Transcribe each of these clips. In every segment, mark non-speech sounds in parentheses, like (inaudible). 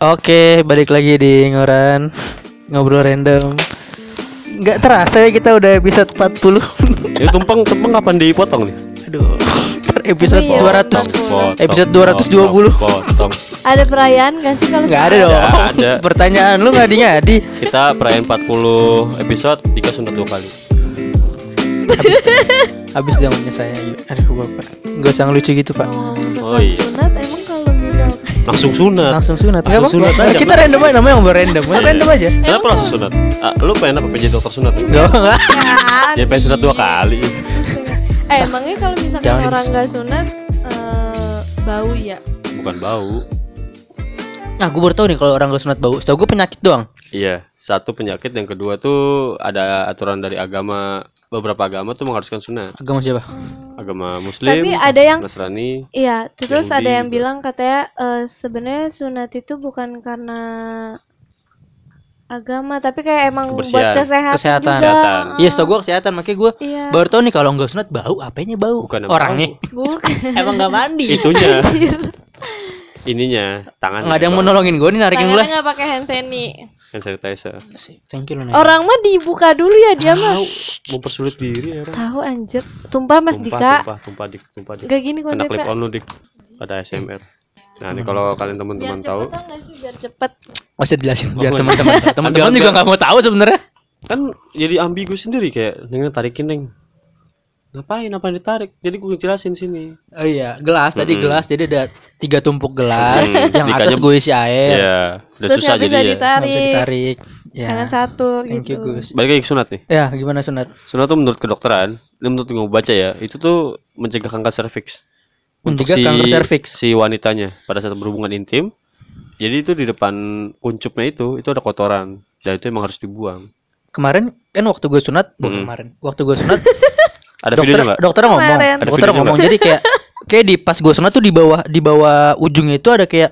Oke, balik lagi di Ngoran Ngobrol random Nggak terasa ya kita udah episode 40 Ini tumpeng tumpeng kapan dipotong nih? Aduh ntar Episode Iya, 200 potong. Episode 220. Potong, potong. Ada perayaan gak sih kalau Nggak ada dong Nggak ada. Pertanyaan lu ngadi-ngadi Kita perayaan 40 episode Tiga sunat dua kali Habis dia punya saya Aduh bapak Gak usah ngelucu gitu pak Oh, Oh, iya. sunat emang Langsung sunat. Langsung sunat. Nggak Langsung apa-apa. sunat aja, Kita random aja namanya ngobrol random. Kita random aja. Kenapa langsung sunat? Ah, lu pengen apa? Pengen jadi dokter sunat nih? Gak enggak. Jadi pengen sunat dua kali. Eh emangnya kalau misalkan Jangan orang gak sunat eh, Bau ya? Bukan bau. Nah gue baru tau nih kalau orang gak sunat bau. Setahu gue penyakit doang. Iya Satu penyakit Yang kedua tuh Ada aturan dari agama Beberapa agama tuh mengharuskan sunat Agama siapa? Agama muslim Tapi ada yang- Nasrani Iya terus Yahudi ada yang juga. bilang katanya eh, sebenarnya sunat itu bukan karena agama tapi kayak emang buat Kebersihan. kesehatan, Kesehatan. juga. Kesehatan. Iya setahu gue kesehatan Makanya gue Iya. baru tau nih kalau nggak sunat bau Apanya bau? Bukan Orangnya Bukan. (laughs) Emang gak mandi Itunya (laughs) Ininya Tangan Nggak ada yang mau nolongin gue nih narikin Tangannya gelas nggak pakai hand sanitizer. Hand sanitizer Thank you. Orang mah dibuka dulu ya dia mah. Tahu, Mempersulit diri ya orang Tahu anjir. Tumpah Mas tumpah, Dika. tumpah, tumpah, dik, tumpah, dik. Gak gini Kena konsepnya. clip on lu dik pada SMR. Nah, ini kalau kalian Biar teman-teman tahu, sih biar cepet. Gak usah dijelasin biar Oh, teman-teman iya. teman-teman (laughs) Ada juga bangga. nggak mau tahu sebenarnya. kan jadi ambigu sendiri kayak neng tarikin neng. Ngapain apa ditarik? Jadi gue jelasin sini. Oh iya, gelas tadi gelas jadi ada tiga tumpuk gelas Mm, yang atas dikanya- gue isi air. Iya, udah Terus susah jadi ya. Nggak bisa ditarik. ditarik. Ya. Tangan satu Thank you gitu. Gus. Balik lagi ke sunat nih. Ya, gimana sunat? Sunat tuh menurut kedokteran, ini menurut gue baca ya, itu tuh mencegah kanker serviks. Untuk Mencegah si, kanker serviks. si wanitanya pada saat berhubungan intim. Jadi itu di depan kuncupnya itu, itu ada kotoran. Dan itu emang harus dibuang. Kemarin kan waktu gue sunat, bukan Mm. kemarin. Waktu gue sunat, (laughs) Ada dokter videonya nggak? dokter ngomong, Kemarin. Ada dokter videonya ngomong. Jadi kayak kayak di pas gue sunat tuh di bawah di bawah ujungnya itu ada kayak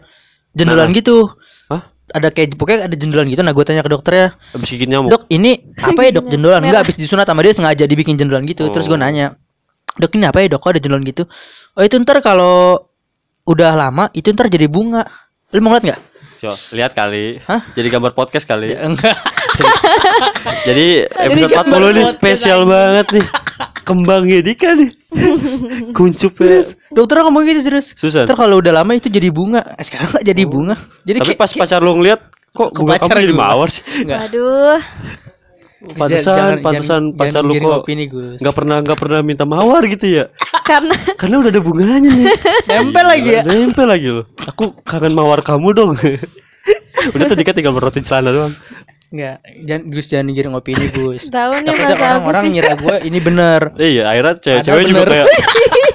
jendelan gitu. Hah? Ada kayak pokoknya ada jendelan gitu. Nah, gue tanya ke dokternya, Habis gigit nyamuk. Dok, ini apa ya dok (laughs) jendelan? Enggak habis disunat sama dia sengaja dibikin jendelan gitu. Terus gue Oh. nanya, dok ini apa ya dok? Kok ada jendelan gitu? Oh itu ntar kalau udah lama itu ntar jadi bunga. Lu mau ngeliat nggak? So, lihat kali. Hah? Jadi gambar podcast kali. Enggak. Jadi episode gambar 40 nih podcast spesial banget nih. Kembangnya Dika nih. Kuncupnya. Dokter ngomong gitu serius. Susah. Ntar kalau udah lama itu jadi bunga. Eh, sekarang nggak jadi bunga. Jadi Tapi kayak- pas pacar lu ngeliat kok bunga kamu jadi mawar sih. Enggak. Waduh. Pantesan, Jangan- pantesan jangan- pacar jangan lu kok nggak pernah nggak pernah minta mawar gitu ya. (laughs) Karena Karena udah ada bunganya nih. (laughs) Nempel lagi ya. Nempel lagi loh. Aku kangen mawar kamu dong. (laughs) udah Dika tinggal merotin celana doang. Enggak, jangan Gus jangan giring opini Gus. tahu nih Takutnya Mas Agus orang-orang ngira gue ini bener. Eh, iya, akhirnya cewek-cewek juga kayak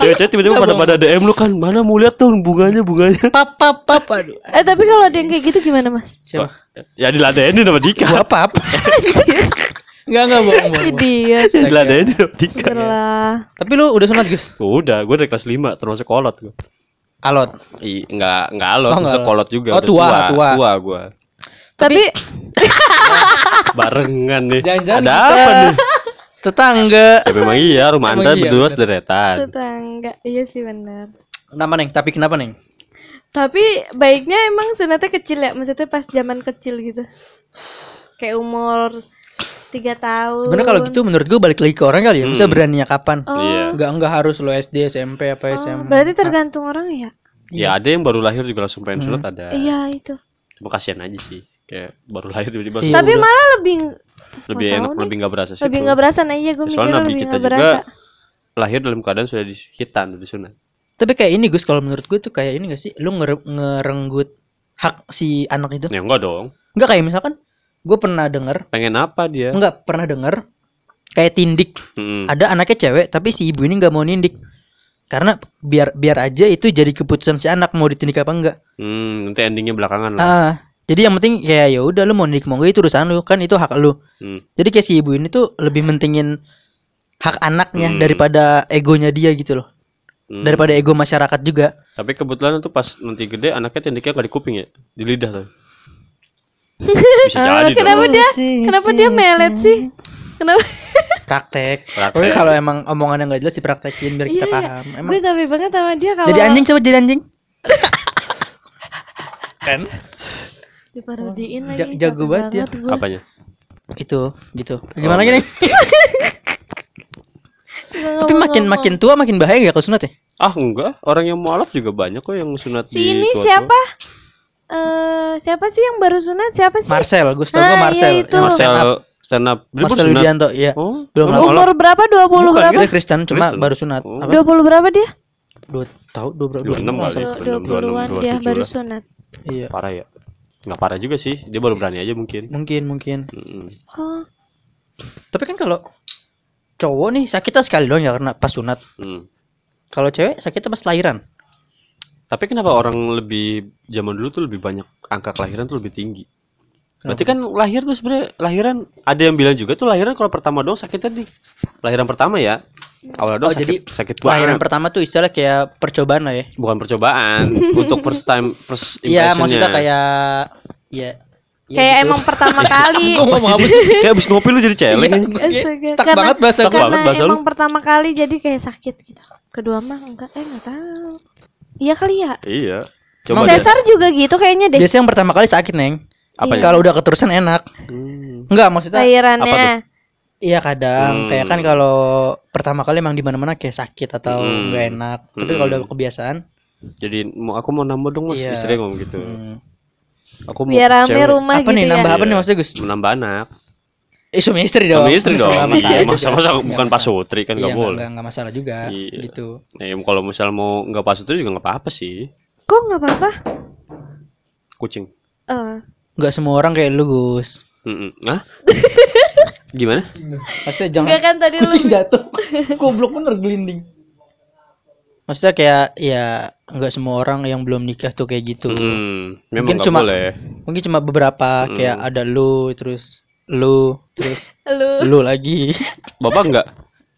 cewek-cewek tiba-tiba pada pada DM lu kan, mana mau lihat tuh bunganya bunganya. Pap pap pap aduh. Eh tapi kalau ada yang kayak gitu gimana Mas? Siapa? Ya diladenin sama Dika. Gua pap. Enggak enggak bohong bohong. Ya diladenin sama Dika. Lah. Tapi lu udah sunat Gus? Udah, gue dari kelas 5 termasuk kolot gue. Alot. I, enggak enggak alot, Oh, enggak. kolot juga. Oh, udah tua, tua. tua gue. Tapi (laughs) Barengan nih. Jangan-jangan Ada apa nih? Tetangga. Ya memang iya, rumah anda iya, berdua sederetan. tetangga. Iya sih benar. Kenapa neng? Tapi kenapa neng? Tapi baiknya emang sunatnya kecil ya, maksudnya pas zaman kecil gitu. Kayak umur tiga tahun. Sebenarnya kalau gitu menurut gue balik lagi ke orang kali ya. Bisa beraninya kapan? Oh, Iya. Enggak enggak harus lo SD, SMP apa oh, SMA. berarti tergantung orang ya? Ya ada yang baru lahir juga langsung pengen sunat ada. Iya itu. Cuma kasihan aja sih. Kayak baru lahir tiba-tiba Iya. sunat. Tapi malah lebih lebih Nggak enak, nih. lebih nggak berasa sih. lebih nggak berasa. Nah iya gue mikir Soalnya nabi lebih kita nggak juga berasa. lahir dalam keadaan sudah dihitan, sudah disunat. Tapi kayak ini Gus kalau menurut gue tuh kayak ini gak sih? Lu ngere- ngerenggut hak si anak itu. Ya enggak dong. Enggak kayak misalkan gue pernah denger, Pengen apa dia? enggak pernah denger kayak tindik. Mm-mm. Ada anaknya cewek tapi si ibu ini nggak mau nindik. Karena biar biar aja itu jadi keputusan si anak mau ditindik apa enggak. Hmm, nanti endingnya belakangan lah. Ah, jadi yang penting kayak ya udah lu mau nindik mau enggak itu urusan lu kan itu hak lu. Hmm. Jadi kayak si ibu ini tuh lebih mentingin hak anaknya Hmm. daripada egonya dia gitu loh. Hmm. Daripada ego masyarakat juga. Tapi kebetulan tuh pas nanti gede anaknya tindiknya nggak di kuping ya, di lidah tuh. Bisa jadi Eh, Kenapa dong. dia? Kenapa dia melet sih? Kenapa? Praktek. (laughs) Praktek. Kalau emang omongannya nggak jelas dipraktekin biar kita Iya, iya. paham. Emang Gue capek banget sama dia kalau jadi anjing coba jadi anjing. (laughs) kan? Diparodiin Ja- lagi. jago banget ya. gua. Apanya? Itu gitu. Gimana lagi nih? (laughs) Nggak Tapi makin makin tua makin bahaya gak kalau sunat ya? Ah enggak, orang yang mualaf juga banyak kok yang sunat Si di ini tua-tua. siapa? Eh siapa sih yang baru sunat? Siapa sih? Marcel, gue tau Nah, gue Marcel. itu. Yang Marcel stand up. Dia baru Marcel sunat. Widianto, iya. Oh, Belum oh, lama. Umur berapa? 20 Bukan, berapa? Dia Kristen cuma Kristen. baru sunat. Oh. Apa? 20 berapa dia? Dua tahu dua berapa? 26 dua kali. tahun. 20-an 26, dia 27 baru sunat. Iya. Parah ya? Nggak parah juga sih. Dia baru berani aja mungkin. Mungkin mungkin. Mm-mm. Oh, Tapi kan kalau cowok nih sakitnya sekali doang ya karena pas sunat. Hmm. Kalau cewek sakitnya pas lahiran. Tapi kenapa orang lebih zaman dulu tuh lebih banyak angka kelahiran tuh lebih tinggi? Berarti kan lahir tuh sebenarnya lahiran ada yang bilang juga tuh lahiran kalau pertama doang sakitnya di lahiran pertama ya. Awalnya doang Oh, sakit, jadi sakit Lahiran banget. pertama tuh istilah kayak percobaan lah ya. Bukan percobaan (laughs) untuk first time first Iya, impressionnya. maksudnya kayak ya. ya kayak gitu. emang pertama (laughs) kali. Di- sih? kayak abis ngopi lu jadi celeng Iya. aja. Astaga, Stuck banget bahasa Stuck banget karena bahasa lu. emang pertama kali jadi kayak sakit gitu. Kedua mah enggak, eh enggak tahu. Iya kali ya. Iya. Coba deh. Cesar juga gitu kayaknya deh. Biasanya yang pertama kali sakit, Neng. Apa ya? Kalau udah keterusan enak. Hmm. Enggak, maksudnya Apa Lahirannya. Iya kadang Hmm. kayak kan kalau pertama kali emang di mana-mana kayak sakit atau Hmm. nggak enak. Tapi Hmm. kalau udah kebiasaan, Jadi mau aku mau nambah dong mas, Iya. istri ngomong gitu. hmm. Aku mau Biar rame cewek. rumah apa gitu nih ya. nambah apa nih Iya. maksudnya Gus? menambah anak. Eh suami istri dong. Suami istri dong. Masalah Iya, masa masa bukan masalah. pasutri kan Iya, nggak nggak- boleh. nggak nggak masalah juga Iya. gitu. Ya, kalau misal mau nggak pasutri juga nggak apa-apa sih. Kok enggak apa-apa? Kucing. Eh, Nggak semua orang kayak lu Gus. Mm-mm. Hah? (laughs) Gimana? Maksudnya jangan enggak kan tadi lu kucing jatuh. (laughs) Goblok bener gelinding. Maksudnya kayak ya nggak semua orang yang belum nikah tuh kayak gitu. Hmm, Mungkin cuma boleh. mungkin cuma beberapa kayak ada lu terus lu terus (laughs) lu. lu lagi. (laughs) Bapak nggak?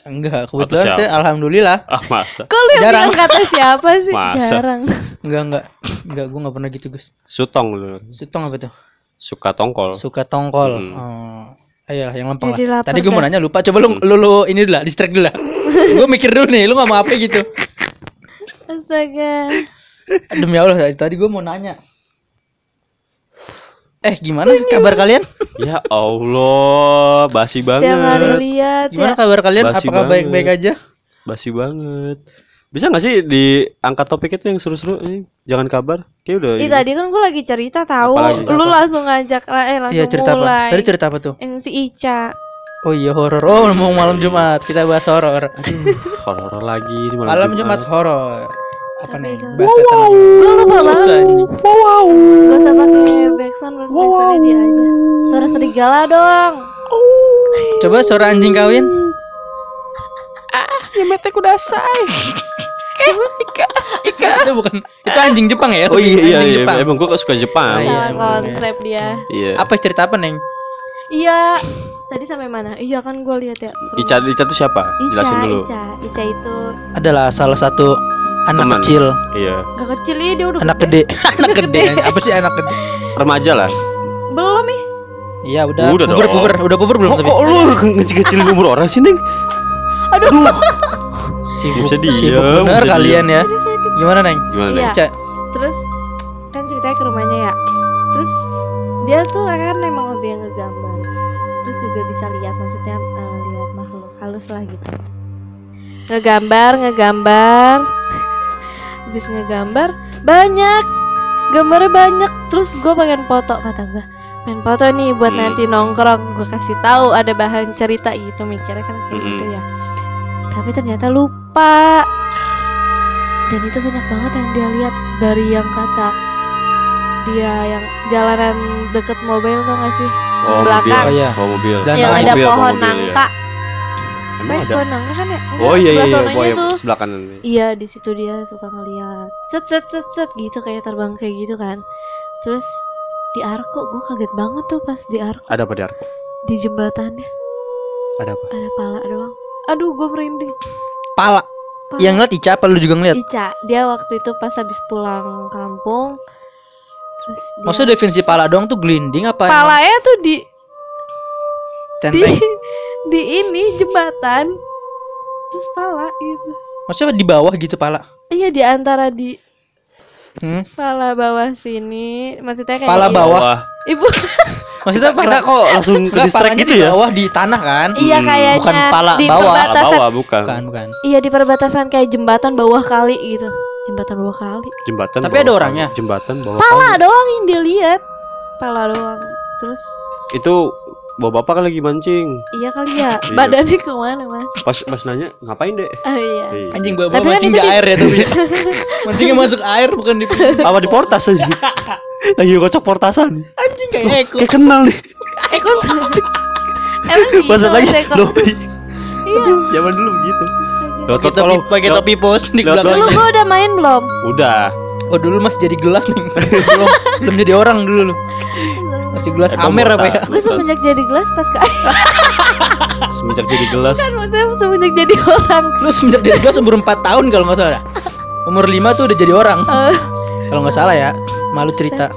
Enggak, Atau kebetulan saya alhamdulillah. Ah masa? Kok lu yang Jarang. bilang kata siapa sih? Masa? Jarang. Enggak, enggak. Enggak, gua enggak pernah gitu, Gus. Sutong lu. Sutong apa tuh? Suka tongkol. Suka tongkol. Hmm. Oh. Ayolah, yang lempeng Jadi lah. lapar Tadi gue mau nanya lupa. Coba lu lu, lu ini dulu lah, distract dulu lah. (laughs) gue mikir dulu nih, lu ngomong apa gitu. Astaga. Demi Allah, tadi- tadi gue mau nanya. Eh, gimana kabar kalian? Ya Allah, basi banget. Tiap hari lihat Gimana ya. kabar kalian? Basi Apakah banget. baik-baik aja? Basi banget. Bisa gak sih diangkat topik itu yang seru-seru? Eh, jangan kabar. Kayak udah. Ih ini. tadi kan gue lagi cerita tahu. Apalagi? Lu langsung ngajak lah eh langsung Iya, cerita apa? mulai. Tadi cerita apa tuh? Yang si Ica. Oh iya, horor. Oh, mau malam Jumat. Kita bahas horor. Horor lagi ini malam, Malam Jumat. Jumat horor. Apa nih? itu? Bahas setan. Gue lupa banget. Susah ini. Gak usah pakai backsound, backsoundnya dia aja. Suara serigala dong. Coba suara anjing kawin. (laughs) itu bukan itu anjing Jepang ya? Oh iya iya, iya. Jepang. emang gua suka Jepang. Ah, iya. Konsep dia. Iya. Apa cerita apa, Neng? Iya. Tadi sampai mana? Iya kan gue lihat ya. Ica Ica tuh siapa? Ica, Jelasin dulu. Ica, Ica itu Adalah salah satu anak Teman. kecil, Iya. gak kecil ya dia udah anak gede, (laughs) (laughs) anak gede. Apa sih anak gede? Remaja lah. Belum nih. Iya, udah. Udah puber, puber, udah puber belum Kok, tapi? kok lu ngecil-ngecilin umur orang sih, Neng? Aduh. (laughs) Sibuk, Bisa sibuk diem, bener bisa kalian ya. Aduh, sakit. Gimana, Neng? Gimana, Iya. Neng? Ica. Terus kan ceritanya ke rumahnya ya. Terus dia tuh kan emang lebih yang ngegambar. Terus juga bisa lihat maksudnya eh, lihat makhluk halus lah gitu. Ngegambar, ngegambar. Habis ngegambar banyak. Gambarnya banyak. Terus gue pengen foto kata gue. Pengen foto nih buat Hmm. nanti nongkrong. Gue kasih tahu ada bahan cerita gitu mikirnya kan kayak Hmm. gitu ya. Tapi ternyata lupa dan itu banyak banget yang dia lihat dari yang kata dia yang jalanan deket mobil tuh gak sih Oh, belakang. mobil. Oh, iya. Oh, mobil. Dan yang ada mobil, pohon mobil, ya. nangka Ada? pohon nangka kan ya Enggak, Oh iya iya sebelah iya, boy, tuh. sebelah kanan. iya di situ dia suka ngeliat set set set set gitu kayak terbang kayak gitu kan terus di Arko gue kaget banget tuh pas di Arko Ada apa di Arko? di jembatannya Ada apa? ada pala doang aduh gue merinding Pala. Pala. Yang ngeliat Ica apa lu juga ngeliat? Ica dia waktu itu pas habis pulang kampung terus dia Maksudnya definisi pala doang tuh gelinding apa? emang palanya tuh di di Tenteng. di ini jembatan terus pala gitu Maksudnya di bawah gitu pala. iya di antara di Hmm? Pala bawah sini, maksudnya kayak Pala iya. bawah. Ibu. (laughs) Maksudnya Kita pala kok langsung ke distract palanya gitu di ya? bawah di tanah kan? iya Hmm, kayaknya bukan pala di bawah. Pala perbatasan. bawah bukan. Bukan, bukan. Iya di perbatasan kayak jembatan bawah kali gitu. Jembatan bawah kali. Jembatan. Tapi bawah ada kali. orangnya? Jembatan bawah. Pala kali. doang yang dilihat. Pala doang. Terus Itu bawa bapak kan lagi mancing. iya kali ya. Iya. Badannya ke mana mas? Pas pas nanya ngapain deh? Ah iya. Iya. Anjing bawa Tapi kan mancing di air ya tapi. (laughs) Mancingnya masuk air bukan di Apa di portas aja? (laughs) lagi kocok portasan. anjing kayak eko. Kayak kenal nih. (laughs) Gitu Pas lagi Mas Eko? loh. Iya. Zaman dulu begitu. Pakai kalau topi, pakai topi pos di belakang. Lu gua udah main belum? Udah. Oh dulu masih jadi gelas nih. (laughs) belum belum jadi orang dulu. lu. Masih gelas Eh, Amer apa ya? Gue semenjak jadi gelas pas ke (laughs) Semenjak jadi gelas. kan maksudnya semenjak jadi orang. Lu semenjak jadi gelas umur 4 tahun kalau nggak salah. Umur 5 tuh udah jadi orang. Eh, Kalau nggak salah ya. Malu cerita.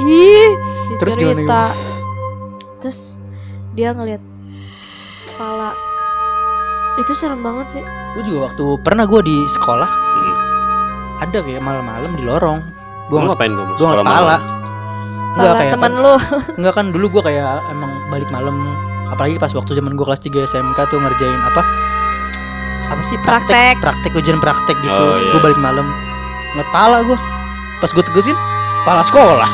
ih, Terus gimana, cerita. Terus dia ngeliat kepala. Itu serem banget sih. Gue juga waktu pernah gue di sekolah. Ada kayak malam-malam di lorong. Gue Lu ngapain kamu? gue Sekolah pala. malam? Enggak Kepala kayak teman lu. Enggak kan dulu gue kayak emang balik malam apalagi pas waktu zaman gue kelas 3 SMK tuh ngerjain apa apa sih Praktek. praktek ujian praktek gitu Oh, iya. gue balik malam ngeliat pala gue pas gue tegesin pala sekolah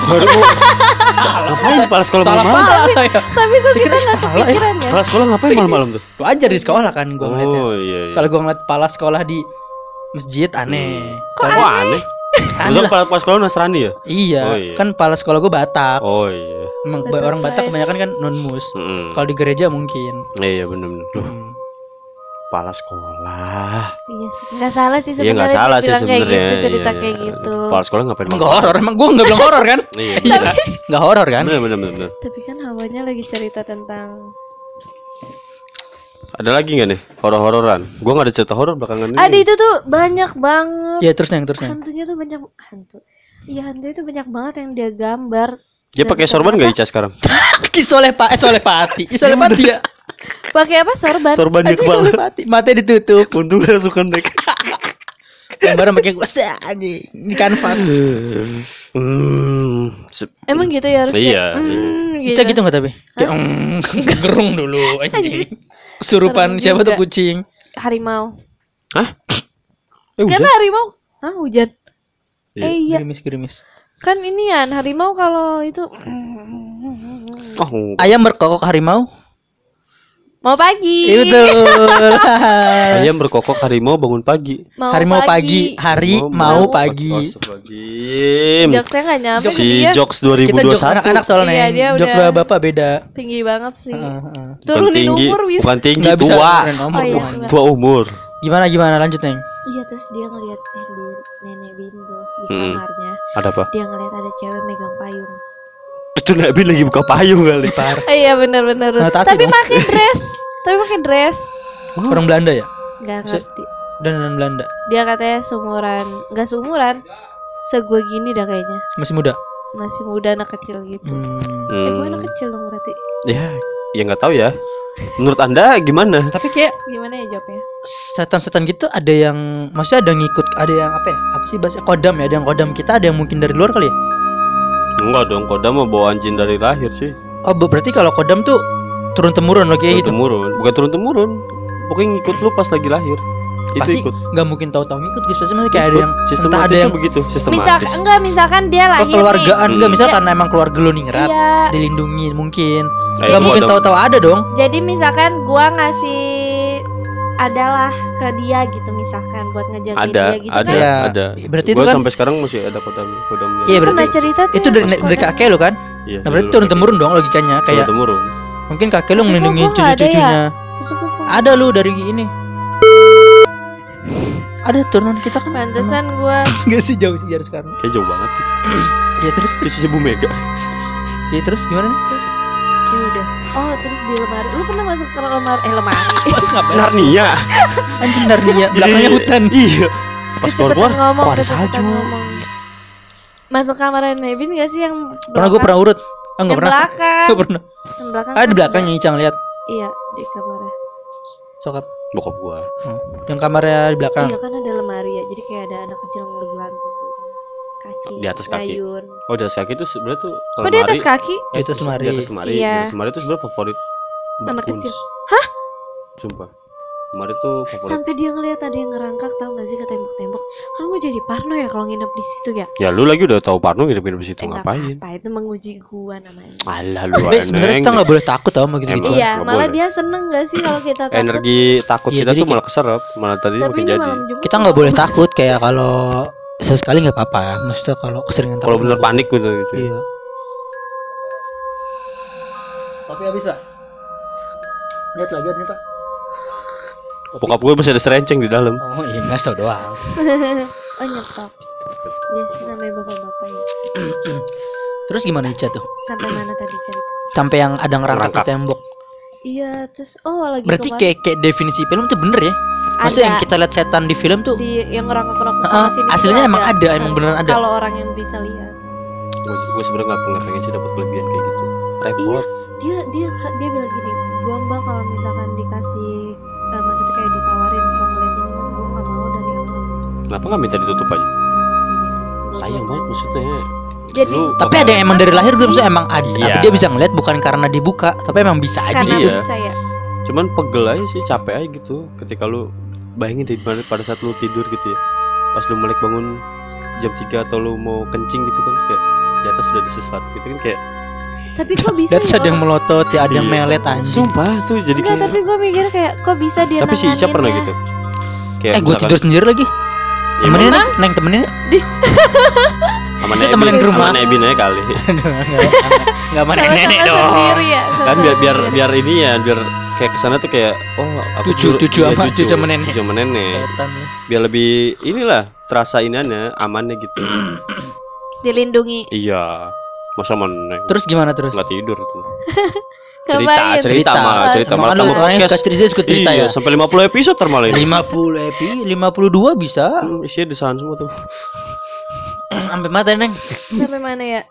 Ngapain di kepala sekolah (laughs) malam-malam? pala saya Tapi kok kita kira nggak kepala ya. kepikiran ya? Kepala sekolah ngapain malam-malam tuh? gue ajar di sekolah kan gue ngeliatnya Oh iya iya. kalau gue ngeliat pala sekolah di masjid aneh Kalau- Wah aneh. aneh (laughs) Lu lah. kepala kepala sekolah Nasrani ya? iya, Oh, iya. kan pala sekolah gue Batak Oh iya. emang orang Batak kebanyakan kan non mus Mm-mm. kalau di gereja mungkin Iya iya bener-bener. Duh, Hmm. kepala sekolah. Iya sih. Nggak salah sih Iya sebenarnya. nggak salah sih sebenarnya. Gitu, cerita Iya, kayak iya. gitu. Kepala sekolah ngapain? emang gak horor emang gue nggak bilang horor kan Iya. iya nggak horor kan Bener bener bener. bener. Tapi kan hawanya lagi cerita tentang Ada lagi nggak nih horor-hororan? Gua nggak ada cerita horor belakangan ini. Ada itu tuh banyak banget. Iya terus neng terus neng. Hantunya tuh banyak hantu. Iya hantu itu banyak banget yang dia gambar. Dia pakai sorban nggak Ica sekarang? (laughs) Kisoleh pak, eh soleh pati, soleh pati ya. Pakai apa sorban? Sorban di kepala. mata ditutup. Untung langsung kondek. Yang baru pakai kuas anjing di kanvas. (laughs) Hmm. Emang gitu ya harus Iya, hmm, Kita gitu nggak tapi? Kayak mm, (laughs) gerung dulu anjing. Kesurupan siapa tuh kucing? Harimau. Hah? Eh Kan hujan? harimau. Hah hujan? Iya. Eh iya. Gerimis gerimis. Kan inian harimau kalau itu Oh, Ayam berkokok harimau? Mau pagi. Iya betul. (laughs) ayam berkokok harimau bangun pagi. Mau harimau pagi, hari mau Oh, pagi. Astagfirullahaladzim. Jokesnya nyampe ke Si dia. Jokes Kita jokes 2021 anak-anak soalnya. Iya, dia Jokes udah- bapak beda. tinggi banget sih. Heeh. bukan Turunin tinggi, umur bisa. bukan tinggi Nggak bisa tua. umur, Oh, iya, enggak. Tua umur. Gimana gimana lanjut neng? Iya terus dia ngeliat eh, di nenek Bindo di kamarnya. Ada apa? Dia ngeliat ada cewek megang payung. Itu Nabi lagi buka payung kali. Par. Oh, iya benar-benar. Nah, Tapi pakai (laughs) dress. Tapi pakai dress. Orang Belanda ya? Gak ngerti. Dan dan Belanda. Dia katanya sumuran, nggak sumuran. Segua gini dah kayaknya. Masih muda. Masih muda anak kecil gitu. Hmm. Eh gue anak kecil dong berarti. Ya, ya nggak tahu ya. Menurut anda gimana? Tapi kayak Gimana ya jawabnya? setan-setan gitu ada yang maksudnya ada yang ngikut ada yang apa ya apa sih bahasa kodam ya ada yang kodam kita ada yang mungkin dari luar kali ya Enggak dong, kodam mah bawa anjing dari lahir sih. oh berarti kalau kodam tuh turun temurun loh kayak Turun gitu temurun, bukan turun temurun. Pokoknya ngikut lu pas lagi lahir. Itu pasti ikut. nggak mungkin tahu-tahu ngikut guys pasti masih kayak ada yang entah ada yang begitu, Misal sistematis. enggak misalkan dia lahir kekeluargaan nih. enggak misal karena emang keluarga lu ningrat nih. Iya. dilindungi mungkin Kayak nggak mungkin tahu-tahu ada dong Jadi misalkan gua ngasih adalah ke dia gitu misalkan buat ngejagain Ada, dia gitu ada, kan. Iya. ada. Berarti itu Gua kan- sampai sekarang masih ada kodam, kodam. Iya, berarti pernah cerita tuh itu yang dari pas dari kodam. kakek lu kan Iya, nah berarti turun temurun dong logikanya Turun kayak temurun. mungkin kakek kok melindungi nggak ada ya? cucu-cucunya Itu ada lu dari ini ada turunan kita kan Pantesan gua (laughs) Enggak sih jauh sih jarak sekarang Kayak jauh banget sih. ya terus Cucunya Bu Mega. ya terus gimana nih ya udah. Oh, terus di lemari. Lu pernah masuk ke lemari eh lemari. (laughs) Mas ngapain Narnia. anjing Narnia belakangnya hutan Iya. Pas keluar keluar, kok ada salju? ngomong. Masuk kamar Nebin gak sih yang pernah gue pernah urut ah nggak yang pernah belakang. Nggak pernah Yang belakang. ah di kan belakangnya Icang lihat Iya, di kamarnya. sokap Bokap gua. yang kamarnya di belakang Iya kan ada lemari ya. Jadi kayak ada anak kecil yang bergelantung gitu. Kaki. Di atas kaki. Oh, di atas kaki itu sebenarnya tuh kalau Kok di atas kaki? eh, Di atas lemari. Di atas lemari. Iya. Di atas lemari itu sebenarnya favorit Anak kecil. Hah? Sumpah. Lemari tuh favorit. Sampai dia ngeliat ada yang ngerangkak tahu gak sih ke tembok-tembok. Kan gue jadi parno ya kalau nginep di situ ya. Ya lu lagi udah tahu Parno nginep-nginep di situ Eh, ngapain? apa-apa, itu menguji gua namanya. Alah lu (laughs) Tapi sebenarnya kita nggak boleh takut tau sama gitu gitu. Emang. Iya, malah boleh. dia seneng gak sih kalau kita takut? energi takut Iya, kita tuh malah keserap malah tadi Tapi makin jadi Kita nggak boleh takut kayak kalau sesekali nggak apa-apa ya. Maksudnya kalau keseringan kalau bener panik gitu gitu Iya. Tapi habis lah. Lihat lagi ada pak. bokap gue masih ada serenceng di dalam Oh iya nggak tau doang. (laughs) Oh nyetop. Biasa namanya bapak-bapak ya. (clears throat) Terus gimana Ica tuh? Sampai mana tadi cerita? Sampai yang ada ngerangkak Ngerangkak. di tembok. Iya, terus oh lagi Berarti kemarin kayak kayak definisi film tuh bener ya? Maksudnya yang ada kita lihat setan di film tuh di yang ngerangkak-ngerangkak Ah, sana sini aslinya emang ada, emang beneran ada. Kalau orang yang bisa lihat. gue, gue sebenarnya nggak pengen pengen sih dapat kelebihan kayak gitu Iya, repot dia dia dia bilang gini, gua mbak kalau misalkan dikasih eh, maksudnya kayak ditawarin mau ngeliat ini gua nggak mau dari awal. kenapa nggak minta ditutup aja deh. sayang banget maksudnya Jadi lu tapi ada yang emang dari lahir udah maksudnya emang ada. Iya. Tapi dia bisa ngeliat bukan karena dibuka, tapi emang bisa aja karena gitu. Iya. bisa ya. cuman pegel aja sih capek aja gitu ketika lu bayangin deh pada, pada saat lu tidur gitu ya pas lu melek bangun jam 3 atau lu mau kencing gitu kan kayak di atas sudah ada sesuatu gitu kan kayak Tapi kok (laughs) bisa ya? ada yang melotot, ya ada yang Iya. melet anjing. sumpah tuh jadi Enggak, kayak tapi gue mikir kayak kok bisa dia tapi si Ica pernah gitu kayak Eh gue tidur sendiri lagi. Ya, Temenin? Neng, Neng temenin. (laughs) sama Nebin temenin ke rumah. sama Nebin aja kali Enggak Sama-sama nenek dong. sendiri ya. kan biar biar biar ini ya biar kayak ke sana tuh kayak oh aku juru- cucu iya, sama- cucu sama nenek. cucu sama nenek biar lebih inilah terasa iniannya amannya gitu dilindungi. iya masa sama nenek Terus gimana terus? nggak tidur itu (laughs) cerita Kebayang. cerita cerita Emang malah lu tambah orangnya podcast cerita, suka cerita iya ya. sampai 50 episode ntar malah ini 50 epi, 52 bisa. Hmm, isinya di sana semua tuh Sampai mata Neng. Sampai mana ya?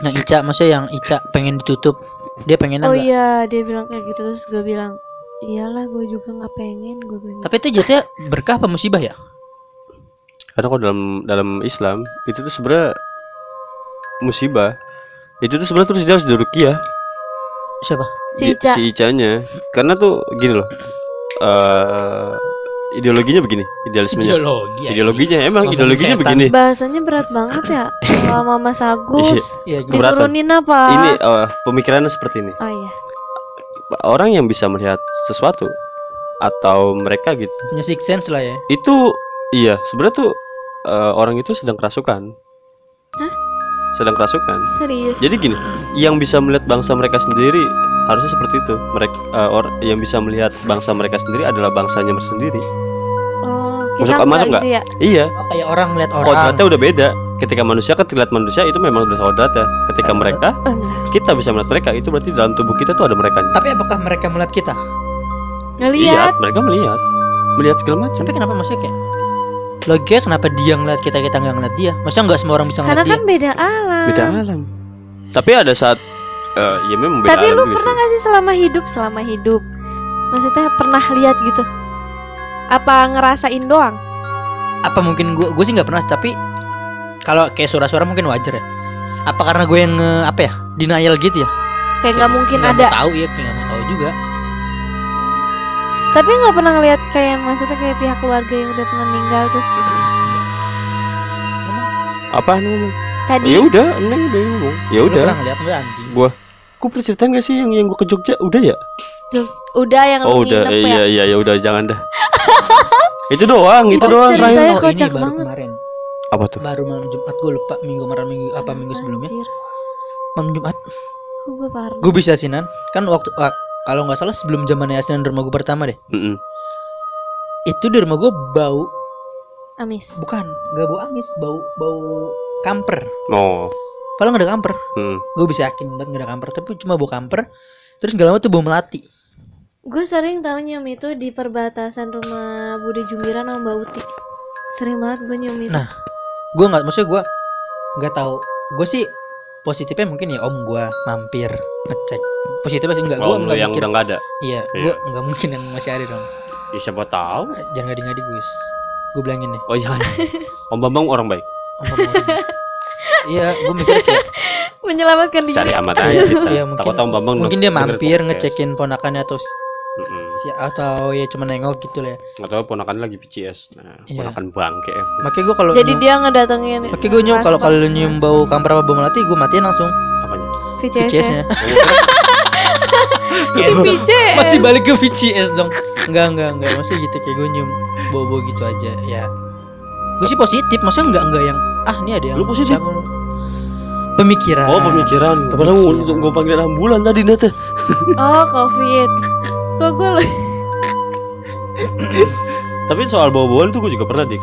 Yang Ica, maksudnya yang Ica pengen ditutup. Dia pengen Oh enggak? iya, dia bilang kayak gitu terus gue bilang, iyalah gue juga nggak pengen, gue bilang. Tapi itu jatuhnya berkah apa musibah ya? karena kalau dalam dalam Islam itu tuh sebenarnya musibah itu tuh sebenarnya terus dia harus diruqyah Siapa? Si Ica. si Icanya karena tuh gini loh eh ideologinya begini idealismenya Ideologi. ya. ideologinya emang Ngomong ideologinya setan. begini Bahasanya berat banget ya. Kalau Mama Agus Iya. Iya, diturunin apa? ini eh, pemikirannya seperti ini Oh iya. orang yang bisa melihat sesuatu atau mereka gitu punya six sense lah ya. itu iya sebenarnya tuh eh, orang itu sedang kerasukan Hah? sedang kerasukan Serius. jadi gini yang bisa melihat bangsa mereka sendiri harusnya seperti itu mereka or- yang bisa melihat bangsa mereka sendiri adalah bangsanya sendiri Oh, Masuk- kita masuk nggak gitu ya? iya Oh, kayak orang lihat orang. kodratnya udah beda ketika manusia kan terlihat manusia itu memang udah kodratnya ketika mereka Oh, kita bisa melihat mereka itu berarti dalam tubuh kita tuh ada mereka Tapi apakah mereka melihat kita? Ngeliat. iya mereka melihat melihat segala macam Tapi kenapa maksudnya kayak logika kenapa dia ngeliat kita kita nggak ngeliat dia? Maksudnya nggak semua orang bisa Karena ngeliat dia? kan beda alam. beda alam tapi ada saat eh, ya memang beda Tapi alam lu juga pernah sih gak sih selama hidup, selama hidup? Maksudnya pernah lihat gitu? Apa ngerasain doang? Apa mungkin gua gue sih nggak pernah tapi kalau kayak suara-suara mungkin wajar ya. Apa karena gue yang nge- apa ya denial gitu ya? Kayak nggak mungkin Nggak ada. mau tahu ya, kayak nggak mau tahu juga. Tapi nggak pernah ngeliat kayak maksudnya kayak pihak keluarga yang udah pernah meninggal terus apa ngomong tadi ya udah neng udah ngomong ya udah pernah ngeliat nggak anjing? Gue pernah ceritain gak sih yang yang gue ke Jogja? Udah ya? udah yang Oh udah, eh, ya. iya iya ya udah jangan dah. (laughs) itu doang, itu Oh, doang. Ryan. oh, ini baru banget. kemarin. Apa tuh? Baru malam Jumat gue lupa minggu kemarin minggu apa minggu sebelumnya. Malam Jumat gue parno. gue bisa sinan kan waktu ah, kalau nggak salah sebelum zamannya asinan rumah gue pertama deh. Mm-mm. Itu di rumah gue bau Amis. bukan nggak bau amis bau bau kamper. Oh. Kalau nggak ada kamper Mm. gue bisa yakin banget nggak ada kamper tapi cuma bau kamper terus gak lama tuh bau melati Gue sering tau nyium itu di perbatasan rumah Bude Jumbiran sama Mbak Uti. Sering banget gue nyium itu. Nah, gue nggak maksudnya gue nggak tahu gue sih positifnya mungkin ya om gue mampir ngecek positifnya sih enggak gue nggak yang mikir udah nggak ada. iya Iya. gue nggak mungkin yang masih ada dong Ya siapa tahu. jangan ngadi ngadi gus gue bilangin nih Oh jangan. (laughs) Om Bambang orang baik. Iya gue mikir kayak Menyelamatkan diri. Cari amat iya, aja kita. iya, mungkin Takut Om Bambang mungkin dia mampir ngecekin ponakannya atau Mm-mm. si atau ya cuma nengok gitu lah ya. Atau ponakan lagi VCS. Nah, Iya. ponakan bangke. ya. makanya gue kalau Jadi dia ngedatengin. makanya gue nyium kalau kalau nyium bau kamper apa bau melati gue matiin langsung Apanya? VCS. VCS nya VCS. masih balik ke VCS dong enggak enggak enggak maksudnya gitu kayak gue nyium bau bau gitu aja ya gue sih positif maksudnya enggak enggak yang ah ini ada yang Lu positif? siapa lu? pemikiran Oh pemikiran. Padahal Pemikiran. gue panggil ambulan tadi Nata. Oh, Covid. Kok gue Tapi soal bau-bauan tuh gue juga pernah dik.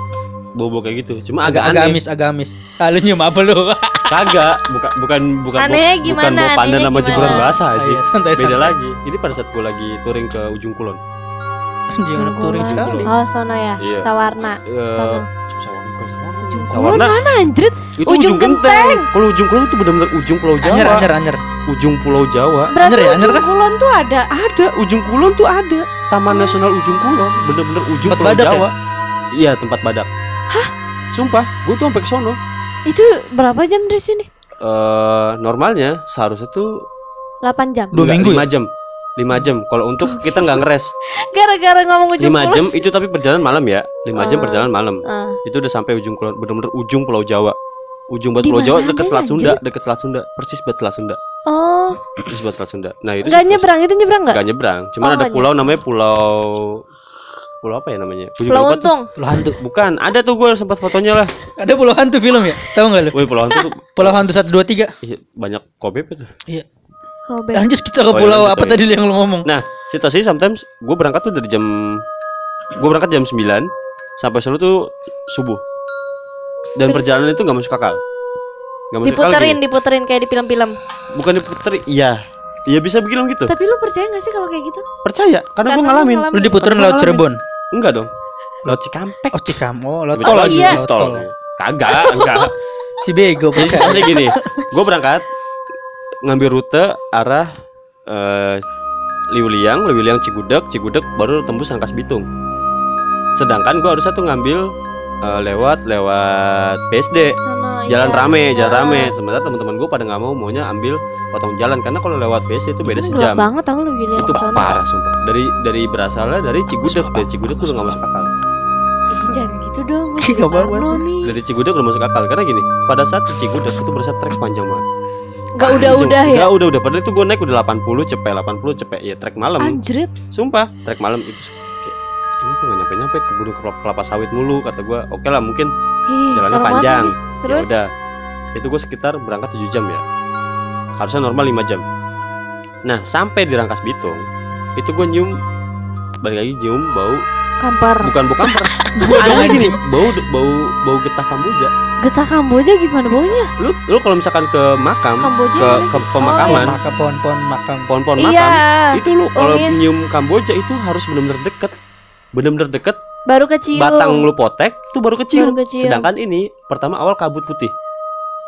Bau-bau kayak gitu. Cuma agak, agak aneh. amis agak amis ah, lu nyium apa lu (laughs) Kagak, bukan bukan bukan Anehnya bukan gimana? bau pandan Anehnya sama jemuran basah Ah, aja. iya, santai, Beda santai. lagi. Ini pada saat gue lagi touring ke ujung kulon. dia anak touring sekali Oh, sono ya. Iya. Sawarna. Sono. Sawarna mana anjrit? itu Ujung ujung, genteng. Kalau ujung kulon itu benar-benar ujung Pulau Jawa. anyer anyer anyer Ujung Pulau Jawa. Berarti Anyer ya, anyer ujung kan? kulon tuh ada. Ada ujung kulon tuh ada. Taman Nasional Ujung Kulon, bener-bener ujung Tempat Pulau badak ya? Jawa. Iya, tempat badak. Hah? Sumpah, gue tuh sampai ke sono. Itu berapa jam dari sini? Eh, normalnya seharusnya tuh 8 jam. Dua minggu lima jam. 5 jam. Kalau untuk kita nggak ngeres. (laughs) Gara-gara ngomong ujung 5 kulon. jam itu tapi perjalanan malam ya. 5 jam Ah. perjalanan malam. Ah. Itu udah sampai ujung kulon, bener-bener ujung Pulau Jawa. Ujung buat Pulau Jawa adanya, Selat Sunda, anjir? deket Selat Sunda, persis buat Selat Sunda. Oh, Persis buat Selat Sunda. Nah, itu situ- nyebrang itu nyebrang enggak? Nggak nyebrang. Cuman Oh, ada pulau namanya Pulau Pulau apa ya namanya? Pulau tuh. Untung. pulau hantu Bukan, ada tuh gue sempat fotonya lah. ada pulau hantu film ya tahu nggak lu Woi, Pulau Hantu tuh pulau hantu satu dua tiga iya, banyak kobeb itu. iya Kobe. lanjut kita ke Oh, iya, pulau apa oh, iya. tadi yang lu ngomong Nah, situasi sometimes gue berangkat tuh dari jam gue berangkat jam 9 sampai sana tuh subuh. Dan perjalanan itu nggak masuk akal. Nggak masuk akal Diputerin, gini. diputerin kayak di film-film. Bukan diputerin, iya. Iya bisa bilang gitu. Tapi lu percaya gak sih kalau kayak gitu? Percaya, karena gue Karena lu ngalamin. ngalamin. lu diputerin ngalamin. Cirebon Enggak dong. Lewat Cikampek. oh Cikam oh lewat Tiba-tiba tol Oh, lagi iya. lewat tol. Kagak, enggak. (laughs) si bego Jadi gini, gue berangkat ngambil rute arah eh Liuliang, Liuliang Cigudeg, Cigudeg baru tembus Rangkas Bitung. Sedangkan gue harusnya tuh ngambil eh, lewat lewat BSD, Sono, jalan iya. rame, jalan Ah. rame. Sementara teman-teman gue pada nggak mau maunya ambil potong jalan karena kalau lewat BSD itu beda Itu sejam. gelap banget tau lu William Itu sono. parah sumpah. Dari dari berasalnya dari Cigudeg, dari Cigudeg tuh udah nggak masuk akal. Jangan gitu dong, (laughs) gue apa-apa. nih. Dari Cigudeg udah masuk akal karena gini, pada saat di Cigudeg itu berasa trek panjang banget. Gak udah-udah ya? Enggak udah udah padahal itu gue naik udah 80 cepet 80 cepet ya trek malam. Anjrit. Sumpah, trek malam itu kayak, ini kok gak nyampe-nyampe ke gunung kelapa, kelapa sawit mulu kata gue. Oke lah mungkin Ih, jalannya panjang. nih. Ya udah. Itu gue sekitar berangkat 7 jam ya. Harusnya normal 5 jam. Nah, sampai di Rangkas Bitung, itu gue nyium balik lagi nyium bau kampar. bukan bau kamper. (laughs) Anehnya gini, bau bau bau getah Kamboja. Getah Kamboja gimana baunya? Lu lu kalau misalkan ke makam, Kamboja ke ke pemakaman, maka pohon-pohon makam pohon-pohon Iya. makam, itu lu kalau nyium Kamboja itu harus benar-benar deket benar-benar deket Baru kecium. batang lu potek itu baru kecium. Baru kecium. sedangkan ini pertama awal kabut putih